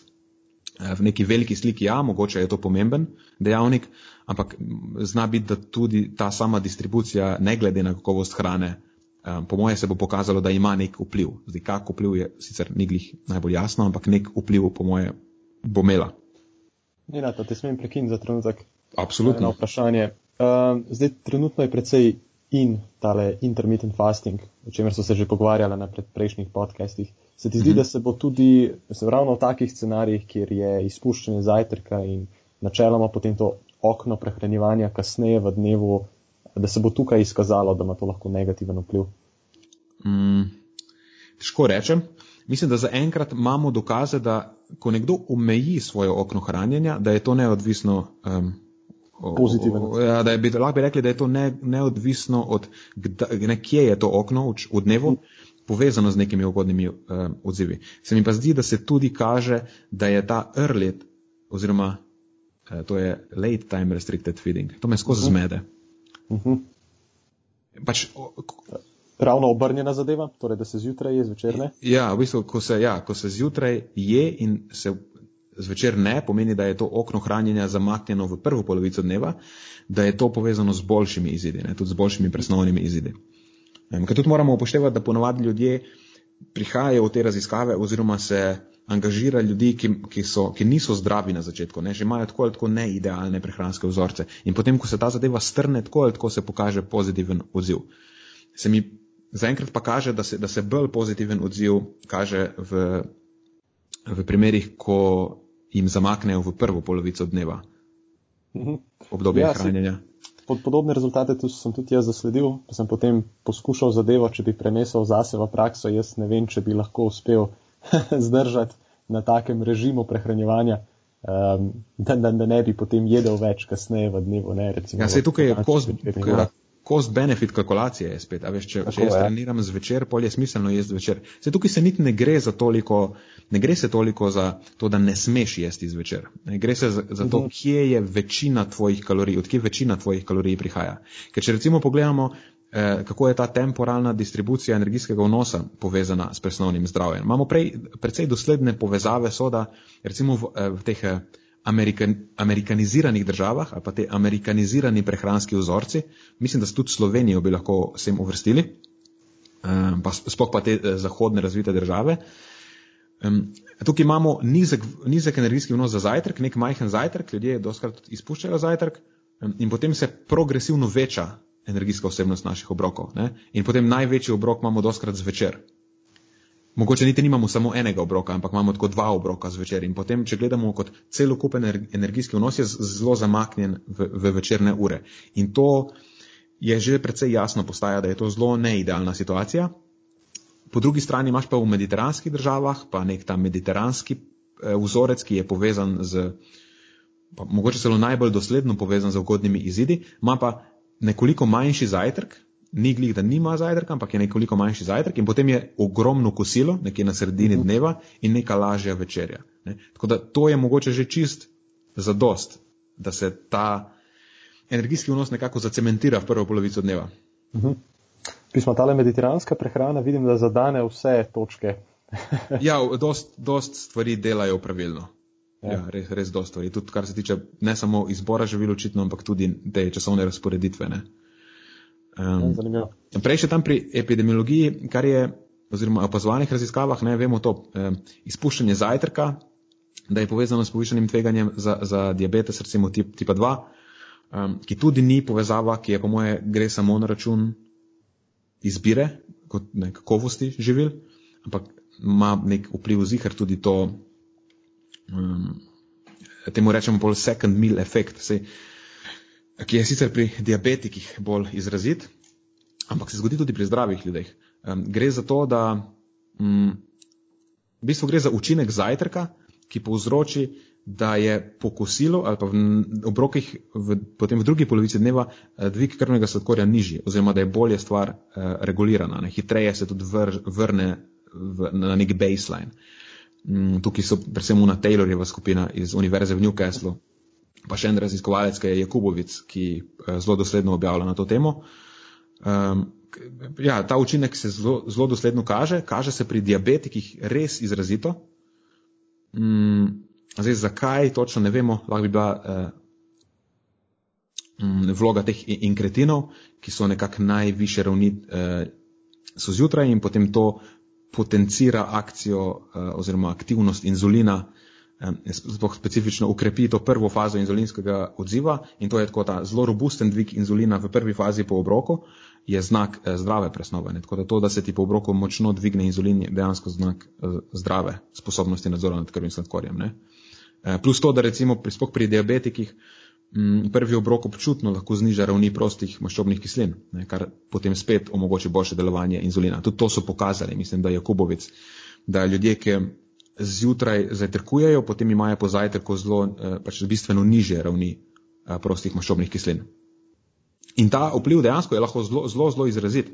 V neki veliki sliki, ja, mogoče je to pomemben dejavnik, ampak zna biti, da tudi ta sama distribucija, ne glede na kakovost hrane, um, po moje se bo pokazalo, da ima nek vpliv. Zdaj, kak vpliv je sicer ni glih najbolj jasno, ampak nek vpliv, po moje, bo imela. Ne, da te smem prekiniti za trenutek. Absolutno. Na vprašanje. Uh, zdaj, trenutno je precej in tale intermittent fasting, o čemer so se že pogovarjali na prejšnjih podcastih. Se ti zdi, mm -hmm. da se bo tudi, se ravno v takih scenarijih, kjer je izpuščanje zajtrka in načeloma potem to okno prehranjevanja kasneje v dnevu, da se bo tukaj izkazalo, da ima to lahko negativen vpliv? Mm, težko rečem. Mislim, da zaenkrat imamo dokaze, da ko nekdo omeji svoje okno hranjenja, da je to neodvisno. Um, Pozitivno. Ja, da bi lahko bi rekli, da je to ne, neodvisno od, ne, kje je to okno v, v dnevu, povezano z nekimi ugodnimi uh, odzivi. Se mi pa zdi, da se tudi kaže, da je ta early, oziroma uh, to je late time restricted feeding. To me skozi uh mhm. -huh. zmede. Uh mhm. -huh. pač, ravno obrnjena zadeva, torej da se zjutraj je, zvečer ne? Ja, v bistvu, ko se, ja, ko se zjutraj je in se zvečer ne, pomeni, da je to okno hranjenja zamaknjeno v prvo polovico dneva, da je to povezano z boljšimi izidi, ne, tudi z boljšimi presnovnimi izidi. Um, Ker tudi moramo upoštevati, da ponovadi ljudje prihajajo v te raziskave oziroma se angažira ljudi, ki, ki, so, ki niso zdravi na začetku, ne, že imajo tako ali tako neidealne prehranske vzorce. In potem, ko se ta zadeva strne, tako ali tako se pokaže pozitiven odziv. Se mi Zaenkrat pa kaže, da se, da se bolj pozitiven odziv kaže v, v primerih, ko jim zamaknejo v prvo polovico dneva mhm. obdobje ja, hranjenja. Pod podobne rezultate sem tudi jaz zasledil, pa sem potem poskušal zadevo, če bi prenesel zase v prakso, jaz ne vem, če bi lahko uspel zdržati na takem režimu prehranjevanja, um, da, da, da ne bi potem jedel več kasneje v dnevu. Ne, recimo, ja, se tukaj je kost, cost-benefit kalkulacije je spet. Veš, če, če jaz treniram zvečer, polje smiselno jesti zvečer. Se tukaj se niti ne gre za toliko, ne gre se toliko za to, da ne smeš jesti zvečer. Ne gre se za, za to, mhm. kje je večina tvojih kalorij, odkje večina tvojih kalorij prihaja. Ker če recimo pogledamo, kako je ta temporalna distribucija energijskega vnosa povezana s presnovnim zdravjem. Imamo prej, precej dosledne povezave soda, recimo v, eh, v teh. Eh, Amerikan, amerikaniziranih državah ali pa te amerikanizirani prehranski vzorci, mislim, da se tudi Slovenijo bi lahko sem uvrstili, pa sploh pa te eh, zahodne razvite države. Tukaj imamo nizek, nizek energijski vnos za zajtrk, nek majhen zajtrk, ljudje doskrat izpuščajo zajtrk in potem se progresivno veča energijska vsebnost naših obrokov. Ne? In potem največji obrok imamo doskrat zvečer. Mogoče niti nimamo samo enega obroka, ampak imamo tako dva obroka zvečer. In potem, če gledamo kot celokupen energijski vnos, je zelo zamaknjen v, v večerne ure. In to je že precej jasno postaja, da je to zelo neidealna situacija. Po drugi strani imaš pa v mediteranskih državah, pa nek ta mediteranski eh, vzorec, ki je povezan z, pa mogoče celo najbolj dosledno povezan z ugodnimi izidi, ima pa nekoliko manjši zajtrk, ni glih, da nima zajtrka, ampak je nekoliko manjši zajtrk in potem je ogromno kosilo, nekje na sredini mhm. dneva in neka lažja večerja. Ne? Tako da to je mogoče že čist za dost, da se ta energijski vnos nekako zacementira v prvo polovico dneva. Mhm. Pismo tale mediteranska prehrana, vidim, da zadane vse točke. ja, dost, dost stvari delajo pravilno. Ja. Ja, res, res dost stvari. Tudi kar se tiče ne samo izbora živil očitno, ampak tudi te časovne razporeditve. Ne? Um, prej še tam pri epidemiologiji, kar je, oziroma opazovanih raziskavah, ne vemo to, um, izpuščanje zajtrka, da je povezano s povišanim tveganjem za, za diabetes, recimo tip, tipa 2, um, ki tudi ni povezava, ki je po moje gre samo na račun izbire, kot ne kakovosti živil, ampak ima nek vpliv zihar tudi to, um, temu rečemo bolj second meal efekt. Sej, ki je sicer pri diabetikih bolj izrazit, ampak se zgodi tudi pri zdravih ljudeh. Um, gre za to, da um, v bistvu gre za učinek zajtrka, ki povzroči, da je po kosilu ali pa v obrokih v, potem v drugi polovici dneva eh, dvig krvnega sladkorja nižji, oziroma da je bolje stvar uh, regulirana, ne? hitreje se tudi vr, vrne v, na nek baseline. Um, tukaj so predvsem una Taylorjeva skupina iz Univerze v Newcastlu, pa še en raziskovalec, ki je Jakubovic, ki eh, zelo dosledno objavlja na to temo. Um, ja, ta učinek se zelo, zelo dosledno kaže, kaže se pri diabetikih res izrazito. Um, zdaj, zakaj točno ne vemo, lahko bi bila um, vloga teh inkretinov, ki so nekako najviše ravni, uh, so zjutraj in potem to potencira akcijo uh, oziroma aktivnost inzulina sploh specifično ukrepi to prvo fazo inzulinskega odziva in to je tako ta zelo robusten dvig inzulina v prvi fazi po obroku, je znak eh, zdrave presnove. Ne? Tako da to, da se ti po obroku močno dvigne inzulin, je dejansko znak eh, zdrave sposobnosti nadzora nad krvnim sladkorjem. Ne? Eh, plus to, da recimo sploh pri diabetikih prvi obrok občutno lahko zniža ravni prostih maščobnih kislin, ne? kar potem spet omogoči boljše delovanje inzulina. Tudi to so pokazali, mislim, da je Kubovic, da ljudje, ki zjutraj zajtrkujejo, potem imajo po zajtrku zelo, pač bistveno niže ravni prostih maščobnih kislin. In ta vpliv dejansko je lahko zelo, zelo, zelo izrazit.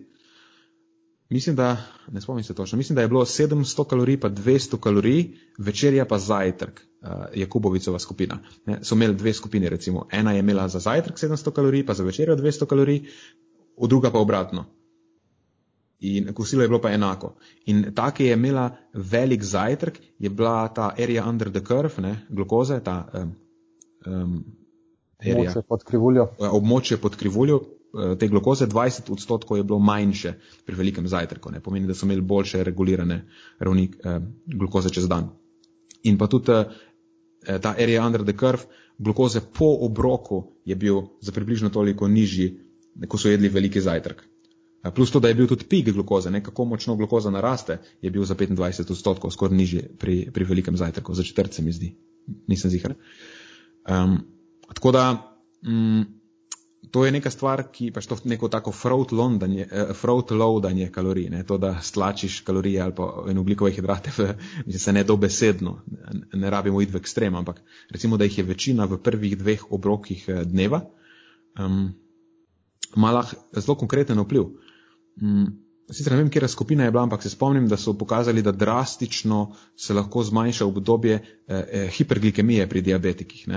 Mislim, da, ne spomnim se točno, mislim, da je bilo 700 kalorij pa 200 kalorij, večerja pa zajtrk, uh, je Kubovicova skupina. Ne, so imeli dve skupini, recimo. Ena je imela za zajtrk 700 kalorij, pa za večerjo 200 kalorij, druga pa obratno. In kosilo je bilo pa enako. In ta, ki je imela velik zajtrk, je bila ta area under the curve, ne, glukoze, ta um, um, Območje pod krivuljo. Območje pod krivuljo te glukoze 20 odstotkov je bilo manjše pri velikem zajtrku. Ne. Pomeni, da so imeli boljše regulirane ravni eh, glukoze čez dan. In pa tudi eh, ta area under the curve, glukoze po obroku je bil za približno toliko nižji, ko so jedli veliki zajtrk. Eh, plus to, da je bil tudi pik glukoze, ne, kako močno glukoza naraste, je bil za 25 odstotkov skoraj nižji pri, pri velikem zajtrku, za četrt se mi zdi. Nisem zihar. Um, Tako da mm, to je neka stvar, ki pač to neko tako front loadanje eh, kalorij, ne? to, da stlačiš kalorije ali pa en ugljikove hidrate, v, se ne dobesedno, ne, ne rabimo iti v ekstrem, ampak recimo, da jih je večina v prvih dveh obrokih eh, dneva, um, ima lahko zelo konkreten vpliv. Um, Sicer ne vem, kje skupina je bila, ampak se spomnim, da so pokazali, da drastično se lahko zmanjša obdobje eh, eh, hiperglikemije pri diabetikih.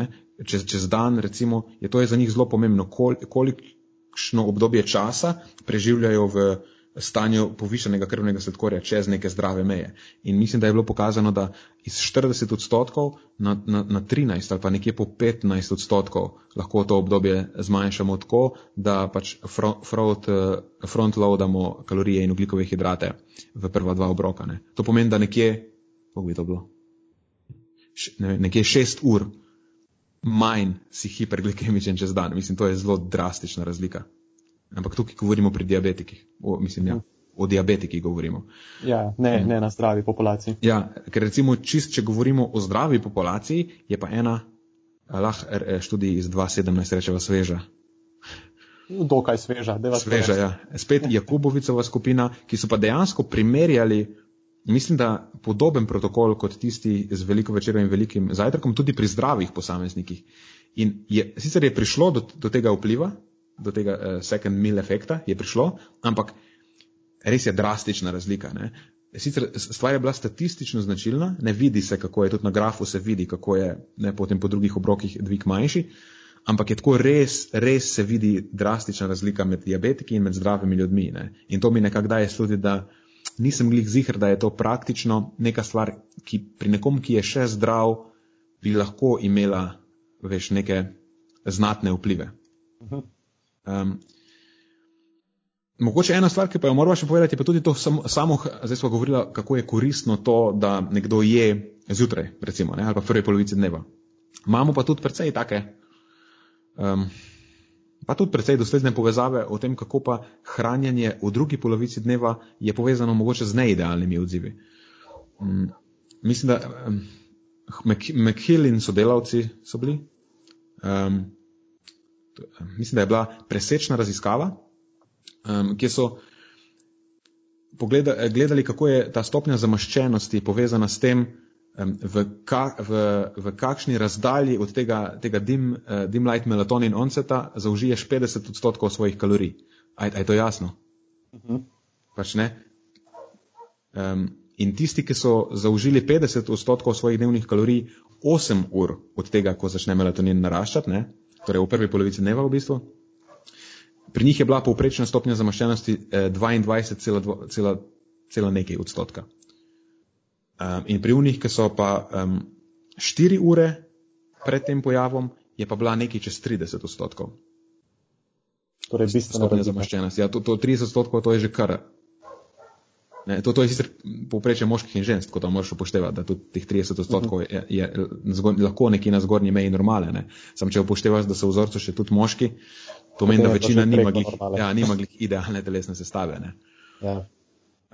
Čez, čez dan, recimo, je to je za njih zelo pomembno, kol, kolikšno obdobje časa preživljajo v stanju povišenega krvnega sladkorja čez neke zdrave meje. In mislim, da je bilo pokazano, da iz 40 odstotkov na, na, na 13 ali pa nekje po 15 odstotkov lahko to obdobje zmanjšamo tako, da pač front, front, front loadamo kalorije in ugljikove hidrate v prva dva obroka. Ne. To pomeni, da nekje, kako bi to bilo, ne, nekje 6 ur manj si hiperglikemičen čez dan. Mislim, to je zelo drastična razlika. Ampak tukaj govorimo pri diabetikih. O, mislim, ja, o diabetikih govorimo. Ja, ne, ne na zdravi populaciji. Ja, ker recimo, čist, če govorimo o zdravi populaciji, je pa ena lah eh, študij iz 2017 rečeva sveža. Dokaj sveža, da vas sveža. Ja. Spet Jakubovicova skupina, ki so pa dejansko primerjali, mislim, da podoben protokol kot tisti z veliko večerjo in velikim zajtrkom, tudi pri zdravih posameznikih. In je, sicer je prišlo do, do tega vpliva, do tega uh, second mill efekta je prišlo, ampak res je drastična razlika. Ne? Sicer stvar je bila statistično značilna, ne vidi se, kako je, tudi na grafu se vidi, kako je ne, potem po drugih obrokih dvig manjši, ampak je tako res, res se vidi drastična razlika med diabetiki in med zdravimi ljudmi. Ne? In to mi nekako daje sludi, da nisem glih zihar, da je to praktično neka stvar, ki pri nekom, ki je še zdrav, bi lahko imela veš, neke znatne vplive. Uh -huh. Um, mogoče ena stvar, ki pa jo moramo še povedati, pa tudi to samo, samo zdaj smo govorili, kako je koristno to, da nekdo je zjutraj, recimo, ne, ali pa v prvi polovici dneva. Imamo pa tudi precej take, um, pa tudi precej dosledne povezave o tem, kako pa hranjenje v drugi polovici dneva je povezano mogoče z neidealnimi odzivi. Um, mislim, da um, McHill in sodelavci so bili. Um, mislim, da je bila presečna raziskava, um, kjer so pogleda, gledali, kako je ta stopnja zamaščenosti povezana s tem, um, v, ka, v, v kakšni razdalji od tega, tega dim, uh, dim light melatonin onceta zaužiješ 50 odstotkov svojih kalorij. A, a je to jasno? Uh mhm. -huh. Pač ne. Um, in tisti, ki so zaužili 50 odstotkov svojih dnevnih kalorij 8 ur od tega, ko začne melatonin naraščati, torej v prvi polovici dneva v bistvu. Pri njih je bila povprečna stopnja zamaščenosti 22,2 eh, nekaj odstotka. Um, in pri unih, ki so pa um, 4 ure pred tem pojavom, je pa bila nekaj čez 30 odstotkov. Torej, bistveno stopnja zamaščenosti. Ja, to, to 30 odstotkov, to je že kar. Ne, to, to je sicer povprečje moških in žensk, kot to moraš upoštevati, da tudi teh 30 odstotkov je, je, je zgor, lahko nekje na zgornji meji normale. Ne. Sam če upoštevaš, da so vzorcu še tudi moški, to meni, da večina nima glih, ja, nima glih idealne telesne sestave. Ne. Ja.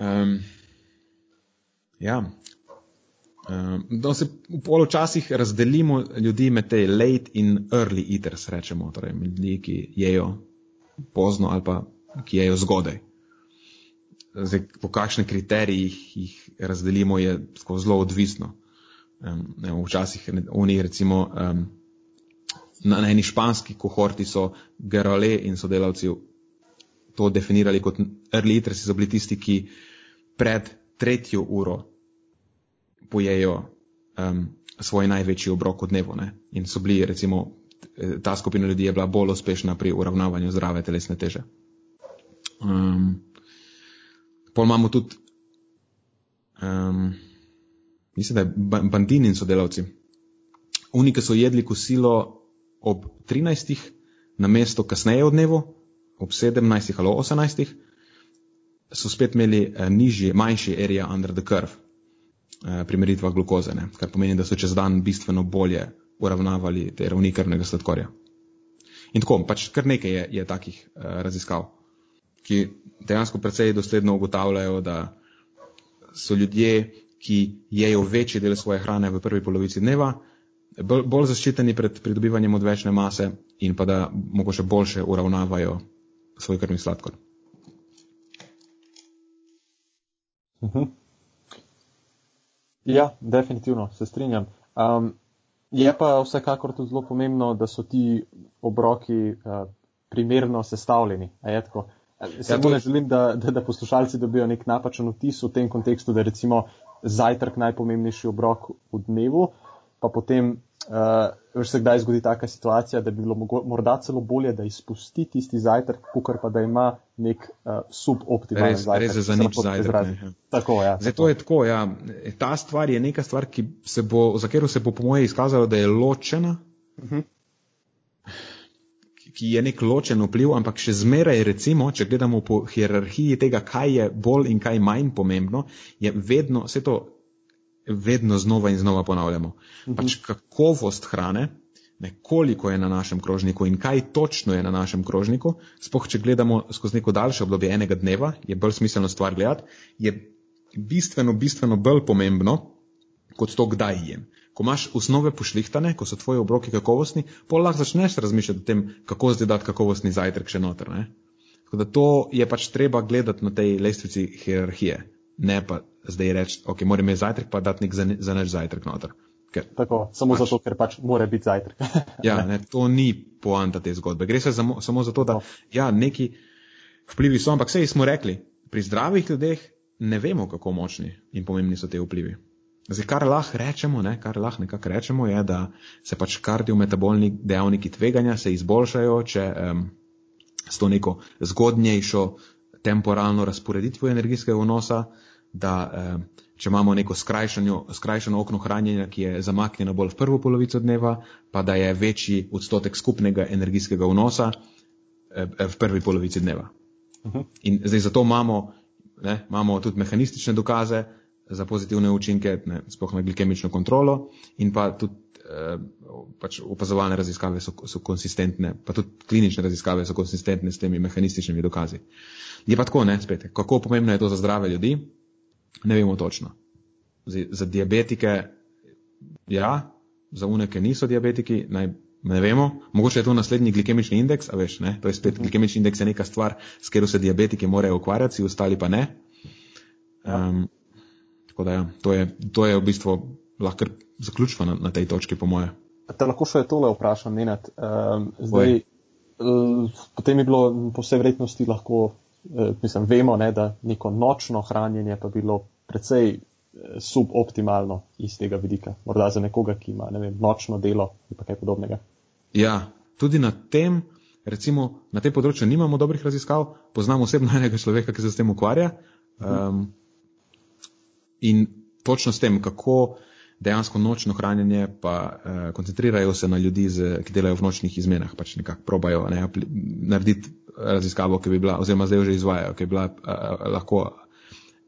Um, ja. Um, da se v poločasih razdelimo ljudi med te late in early eaters, rečemo, torej ljudi, ki jejo pozno ali pa ki jejo zgodaj zdaj, po kakšnih kriterijih jih razdelimo, je zelo odvisno. Um, ne, včasih oni, recimo, um, na, na eni španski kohorti so Gerole in sodelavci to definirali kot early eaters, so bili tisti, ki pred tretjo uro pojejo um, svoj največji obrok v dnevu. Ne? In so bili, recimo, ta skupina ljudi je bila bolj uspešna pri uravnavanju zdrave telesne teže. Um, Pol imamo tudi, um, mislim, da je Bandin in sodelavci. Oni, ki so jedli kosilo ob 13. na mesto kasneje od dnevu, ob 17. ali 18. so spet imeli uh, nižji, manjši area under the curve uh, pri meritvah glukoze, ne? kar pomeni, da so čez dan bistveno bolje uravnavali te ravni krvnega sladkorja. In tako, pač kar nekaj je, je takih uh, raziskav ki dejansko precej dosledno ugotavljajo, da so ljudje, ki jejo večji del svoje hrane v prvi polovici dneva, bolj zaščiteni pred pridobivanjem odvečne mase in pa da mogoče boljše uravnavajo svoj krvni sladkor. Uh mhm. Ja, definitivno se strinjam. Um, je pa vsekakor tudi zelo pomembno, da so ti obroki uh, primerno sestavljeni. Samo ja, ne želim, da, da, da poslušalci dobijo nek napačen vtis v tem kontekstu, da je recimo zajtrk najpomembnejši obrok v dnevu, pa potem uh, se kdaj zgodi taka situacija, da bi bilo morda celo bolje, da izpusti tisti zajtrk, kukar pa da ima nek uh, suboptimalen res, zajtrk. Res je za nič zajtrk. Ja. Tako, ja, Zato je tako, ja. Ta stvar je neka stvar, se bo, za katero se bo po moje izkazalo, da je ločena. Uh mhm. -huh ki je nek ločen vpliv, ampak še zmeraj, recimo, če gledamo po hierarhiji tega, kaj je bolj in kaj manj pomembno, je vedno, vse to vedno znova in znova ponavljamo. Mhm. Pač kakovost hrane, ne, koliko je na našem krožniku in kaj točno je na našem krožniku, spoh, če gledamo skozi neko daljše obdobje enega dneva, je bolj smiselno stvar gledati, je bistveno, bistveno bolj pomembno kot to, kdaj jem ko imaš osnove pošlihtane, ko so tvoji obroki kakovostni, pol lahko začneš razmišljati o tem, kako zdaj dati kakovostni zajtrk še noter. Ne? Tako da to je pač treba gledati na tej lestvici hierarhije, ne pa zdaj reči, ok, moram imeti zajtrk, pa dati nek za naš zajtrk noter. Ker, Tako, samo pač, zato, ker pač mora biti zajtrk. ja, ne, to ni poanta te zgodbe. Gre se za, samo za to, da no. ja, neki vplivi so, ampak sej smo rekli, pri zdravih ljudeh ne vemo, kako močni in pomembni so te vplivi. Zdaj, kar lahko rečemo, ne, kar lahko nekako rečemo, je, da se pač kardiometabolni dejavniki tveganja se izboljšajo, če um, s to neko zgodnejšo temporalno razporeditvo energijskega vnosa, da um, če imamo neko skrajšano okno hranjenja, ki je zamaknjeno bolj v prvo polovico dneva, pa da je večji odstotek skupnega energijskega vnosa v prvi polovici dneva. Uh mhm. -huh. In zdaj zato imamo, ne, imamo tudi mehanistične dokaze, za pozitivne učinke, ne, sploh na glikemično kontrolo in pa tudi eh, pač opazovalne raziskave so, so konsistentne, pa tudi klinične raziskave so konsistentne s temi mehanističnimi dokazi. Je pa tako, ne, spet, kako pomembno je to za zdrave ljudi, ne vemo točno. Za, za diabetike, ja, za uneke niso diabetiki, naj, ne vemo, mogoče je to naslednji glikemični indeks, a veš, ne, to je spet glikemični indeks je neka stvar, s katero se diabetiki morajo ukvarjati, ostali pa ne. Um, Tako da, ja, to, je, to je v bistvu lahko zaključilo na, na tej točki, po moje. Te lahko še tole vprašam, Nenad. Um, zdaj, uh, potem je bilo po vsej vrednosti lahko, uh, mislim, vemo, ne, da neko nočno hranjenje pa bilo precej uh, suboptimalno iz tega vidika. Morda za nekoga, ki ima ne vem, nočno delo ali pa kaj podobnega. Ja, tudi na tem, recimo, na tem področju nimamo dobrih raziskav, poznamo osebno enega človeka, ki se s tem ukvarja. Um, in točno s tem, kako dejansko nočno hranjenje, pa eh, koncentrirajo se na ljudi, z, ki delajo v nočnih izmenah, pač nekako probajo ne, narediti raziskavo, ki bi bila, oziroma zdaj že izvajajo, ki bi bila eh, lahko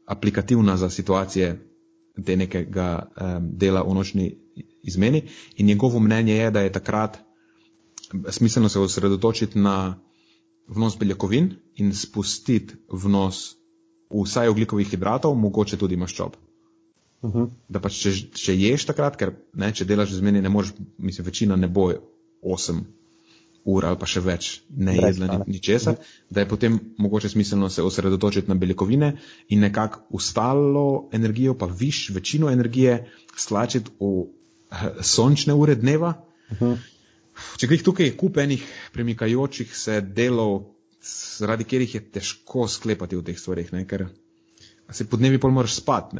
aplikativna za situacije te nekega um, dela v nočni izmeni. In njegovo mnenje je, da je takrat smiselno se osredotočiti na vnos beljakovin in spustiti vnos vsaj oglikovih hidratov, mogoče tudi maščob. Uh mhm. -huh. Da pač, če, če ješ takrat, ker ne, če delaš v zmeni, ne moreš, mislim, večina ne bo 8 ur ali pa še več ne jedla ničesar, da je potem mogoče smiselno se osredotočiti na beljakovine in nekako ustalo energijo, pa viš večino energije stlačiti v eh, sončne ure dneva. Uh -huh. Če greš tukaj kupenih premikajočih se delov, zaradi katerih je težko sklepati v teh stvarih, ne? ker se podnevi pol moraš spati.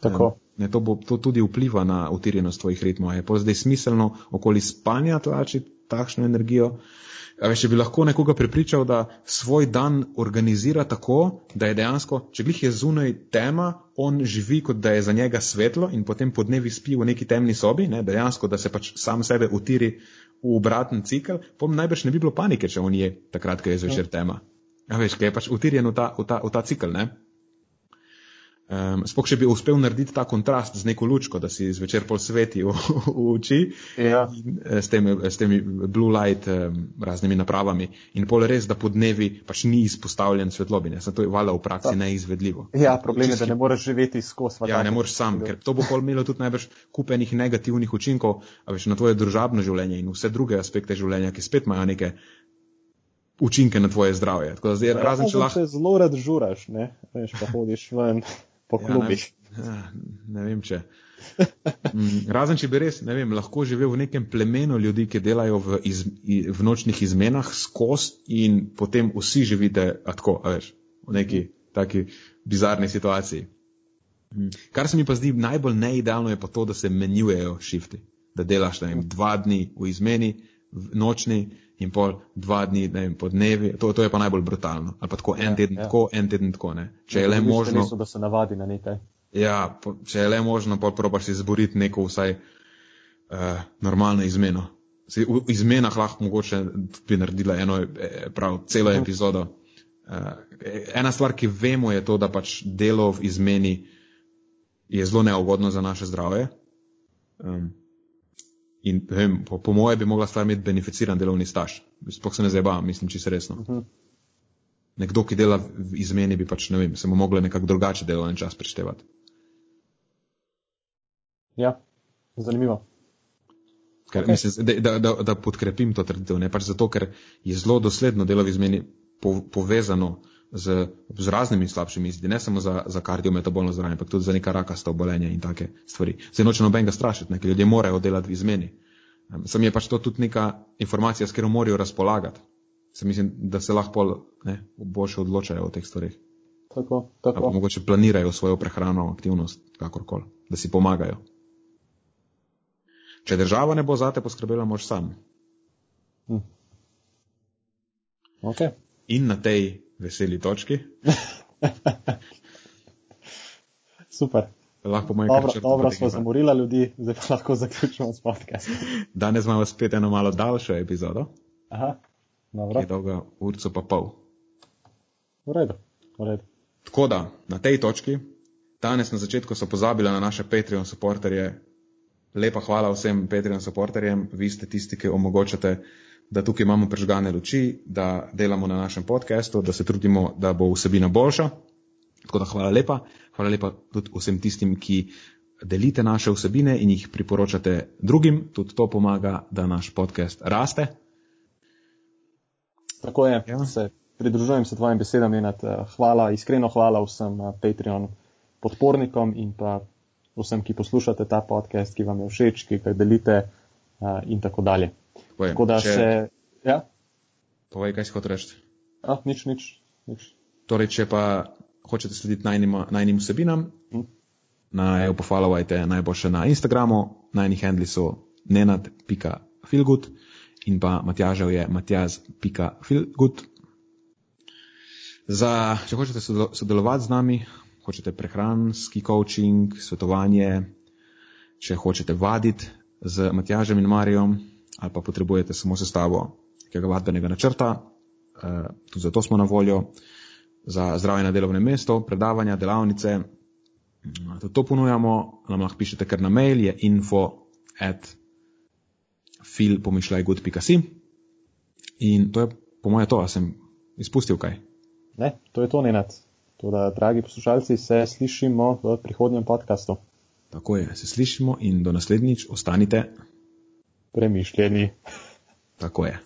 Tako. Ne, to, bo, to tudi vpliva na utirjenost tvojih ritmov. Je pa zdaj smiselno okoli spanja tlačiti takšno energijo. A veš, če bi lahko nekoga prepričal, da svoj dan organizira tako, da je dejansko, če glih je zunaj tema, on živi kot da je za njega svetlo in potem po dnevi spi v neki temni sobi, ne, dejansko, da se pač sam sebe utiri v obraten cikl, pom najbrž ne bi bilo panike, če on je takrat, ko je zvečer tema. A veš, ker je pač utirjen v ta, v ta, v ta cikl, ne. Um, Sploh, če bi uspel narediti ta kontrast z neko lučko, da si zvečer pol sveti v, v oči ja. Eh, s, temi, s temi blue light um, raznimi napravami in pol res, da po dnevi pač ni izpostavljen svetlobi. Ne? To je valjda v praksi Ta. neizvedljivo. Ja, problem je, da ne moreš živeti skozi svet. Ja, ne moreš sam, ker to bo pol imelo tudi najbrž kupenih negativnih učinkov veš, na tvoje družabno življenje in vse druge aspekte življenja, ki spet imajo neke učinke na tvoje zdravje. Zdaj, ja, razen, če lahko. Zelo rad žuraš, ne, veš, pa hodiš ven po klubih. Ja, ne, ja, ne vem, če. Mm, razen, če bi res, ne vem, lahko živel v nekem plemenu ljudi, ki delajo v, iz, v nočnih izmenah skozi in potem vsi živite tako, veš, v neki taki bizarni situaciji. Mm. Kar se mi pa zdi najbolj neidealno, je pa to, da se menjujejo šifti. Da delaš, ne vem, dva dni v izmeni, v nočni in pol dva dni, ne vem, po dnevi, to, to je pa najbolj brutalno. Ali pa tako en ja, teden ja. tako, en teden tako, ne. Če je le možno. Niso, da se navadi na nekaj. Ja, po, če je le možno, pa probaš izboriti neko vsaj uh, normalno izmeno. Se, v izmenah lahko mogoče bi naredila eno, eh, prav, celo mhm. epizodo. Uh, ena stvar, ki vemo, je to, da pač delo v izmeni je zelo neugodno za naše zdravje. Um, In vem, po, po moje bi mogla stvar imeti beneficiran delovni staž. Sploh se ne zeba, mislim, čisto resno. Uh mhm. -huh. Nekdo, ki dela v izmeni, bi pač, ne vem, se mu mogla nekako drugače delovni čas prištevati. Ja, zanimivo. Ker, okay. mislim, da, da, da, da podkrepim to trditev, ne pač zato, ker je zelo dosledno delo v izmeni po, povezano z, z raznimi slabšimi izidi, ne samo za, za kardiometabolno zdravje, ampak tudi za neka rakasta obolenja in take stvari. Se noče nobenega strašiti, nekaj ljudje morajo delati v izmeni. Sam je pač to tudi neka informacija, s katero morajo razpolagati. Se mislim, da se lahko ne, boljše odločajo o teh stvarih. Tako, tako. Mogoče planirajo svojo prehrano, aktivnost, kakorkoli, da si pomagajo. Če država ne bo zate poskrbela, moš sam. Hm. Okay. In na tej veseli točki. Super. Lahko moj dobro, dobro smo zamorili ljudi, zdaj pa lahko zaključimo s podcastom. Danes imamo spet eno malo daljšo epizodo. Aha, dobro. Je dolga urco pa pol. V redu, v redu. Tako da, na tej točki, danes na začetku so pozabili na naše Patreon supporterje. Lepa hvala vsem Patreon supporterjem, vi ste tisti, ki omogočate da tukaj imamo prežgane luči, da delamo na našem podkastu, da se trudimo, da bo vsebina boljša. Tako da hvala lepa. Hvala lepa tudi vsem tistim, ki delite naše vsebine in jih priporočate drugim. Tudi to pomaga, da naš podcast raste. Tako je. Ja. Se pridružujem se tvojim besedam in hvala, iskreno hvala vsem Patreon podpornikom in pa vsem, ki poslušate ta podcast, ki vam je všeč, ki ga delite in tako dalje. Povej, Tako da če... se. Ja? Povej, kaj si hotel reči. Ah, nič, nič, nič. Torej, če pa hočete slediti najnim vsebinam, hm. naj upofollowajte najboljše na Instagramu, najnih handli so nenad.filgut in pa Matjažev je matjaz.filgut. Za, če hočete sodelovati z nami, hočete prehranski coaching, svetovanje, če hočete vaditi z Matjažem in Marijom, ali pa potrebujete samo sestavo nekega vadbenega načrta, eh, tudi zato smo na voljo. za zdravje na delovnem mestu, predavanja, delavnice. Tudi to ponujamo, nam lahko pišete kar na mail, je info at fil.pomišljajgood.si in to je po moje to, a sem izpustil kaj. Ne, to je to, Nenad. Toda, dragi poslušalci, se slišimo v prihodnjem podkastu. Tako je, se slišimo in do naslednjič ostanite premišljeni. Tako je.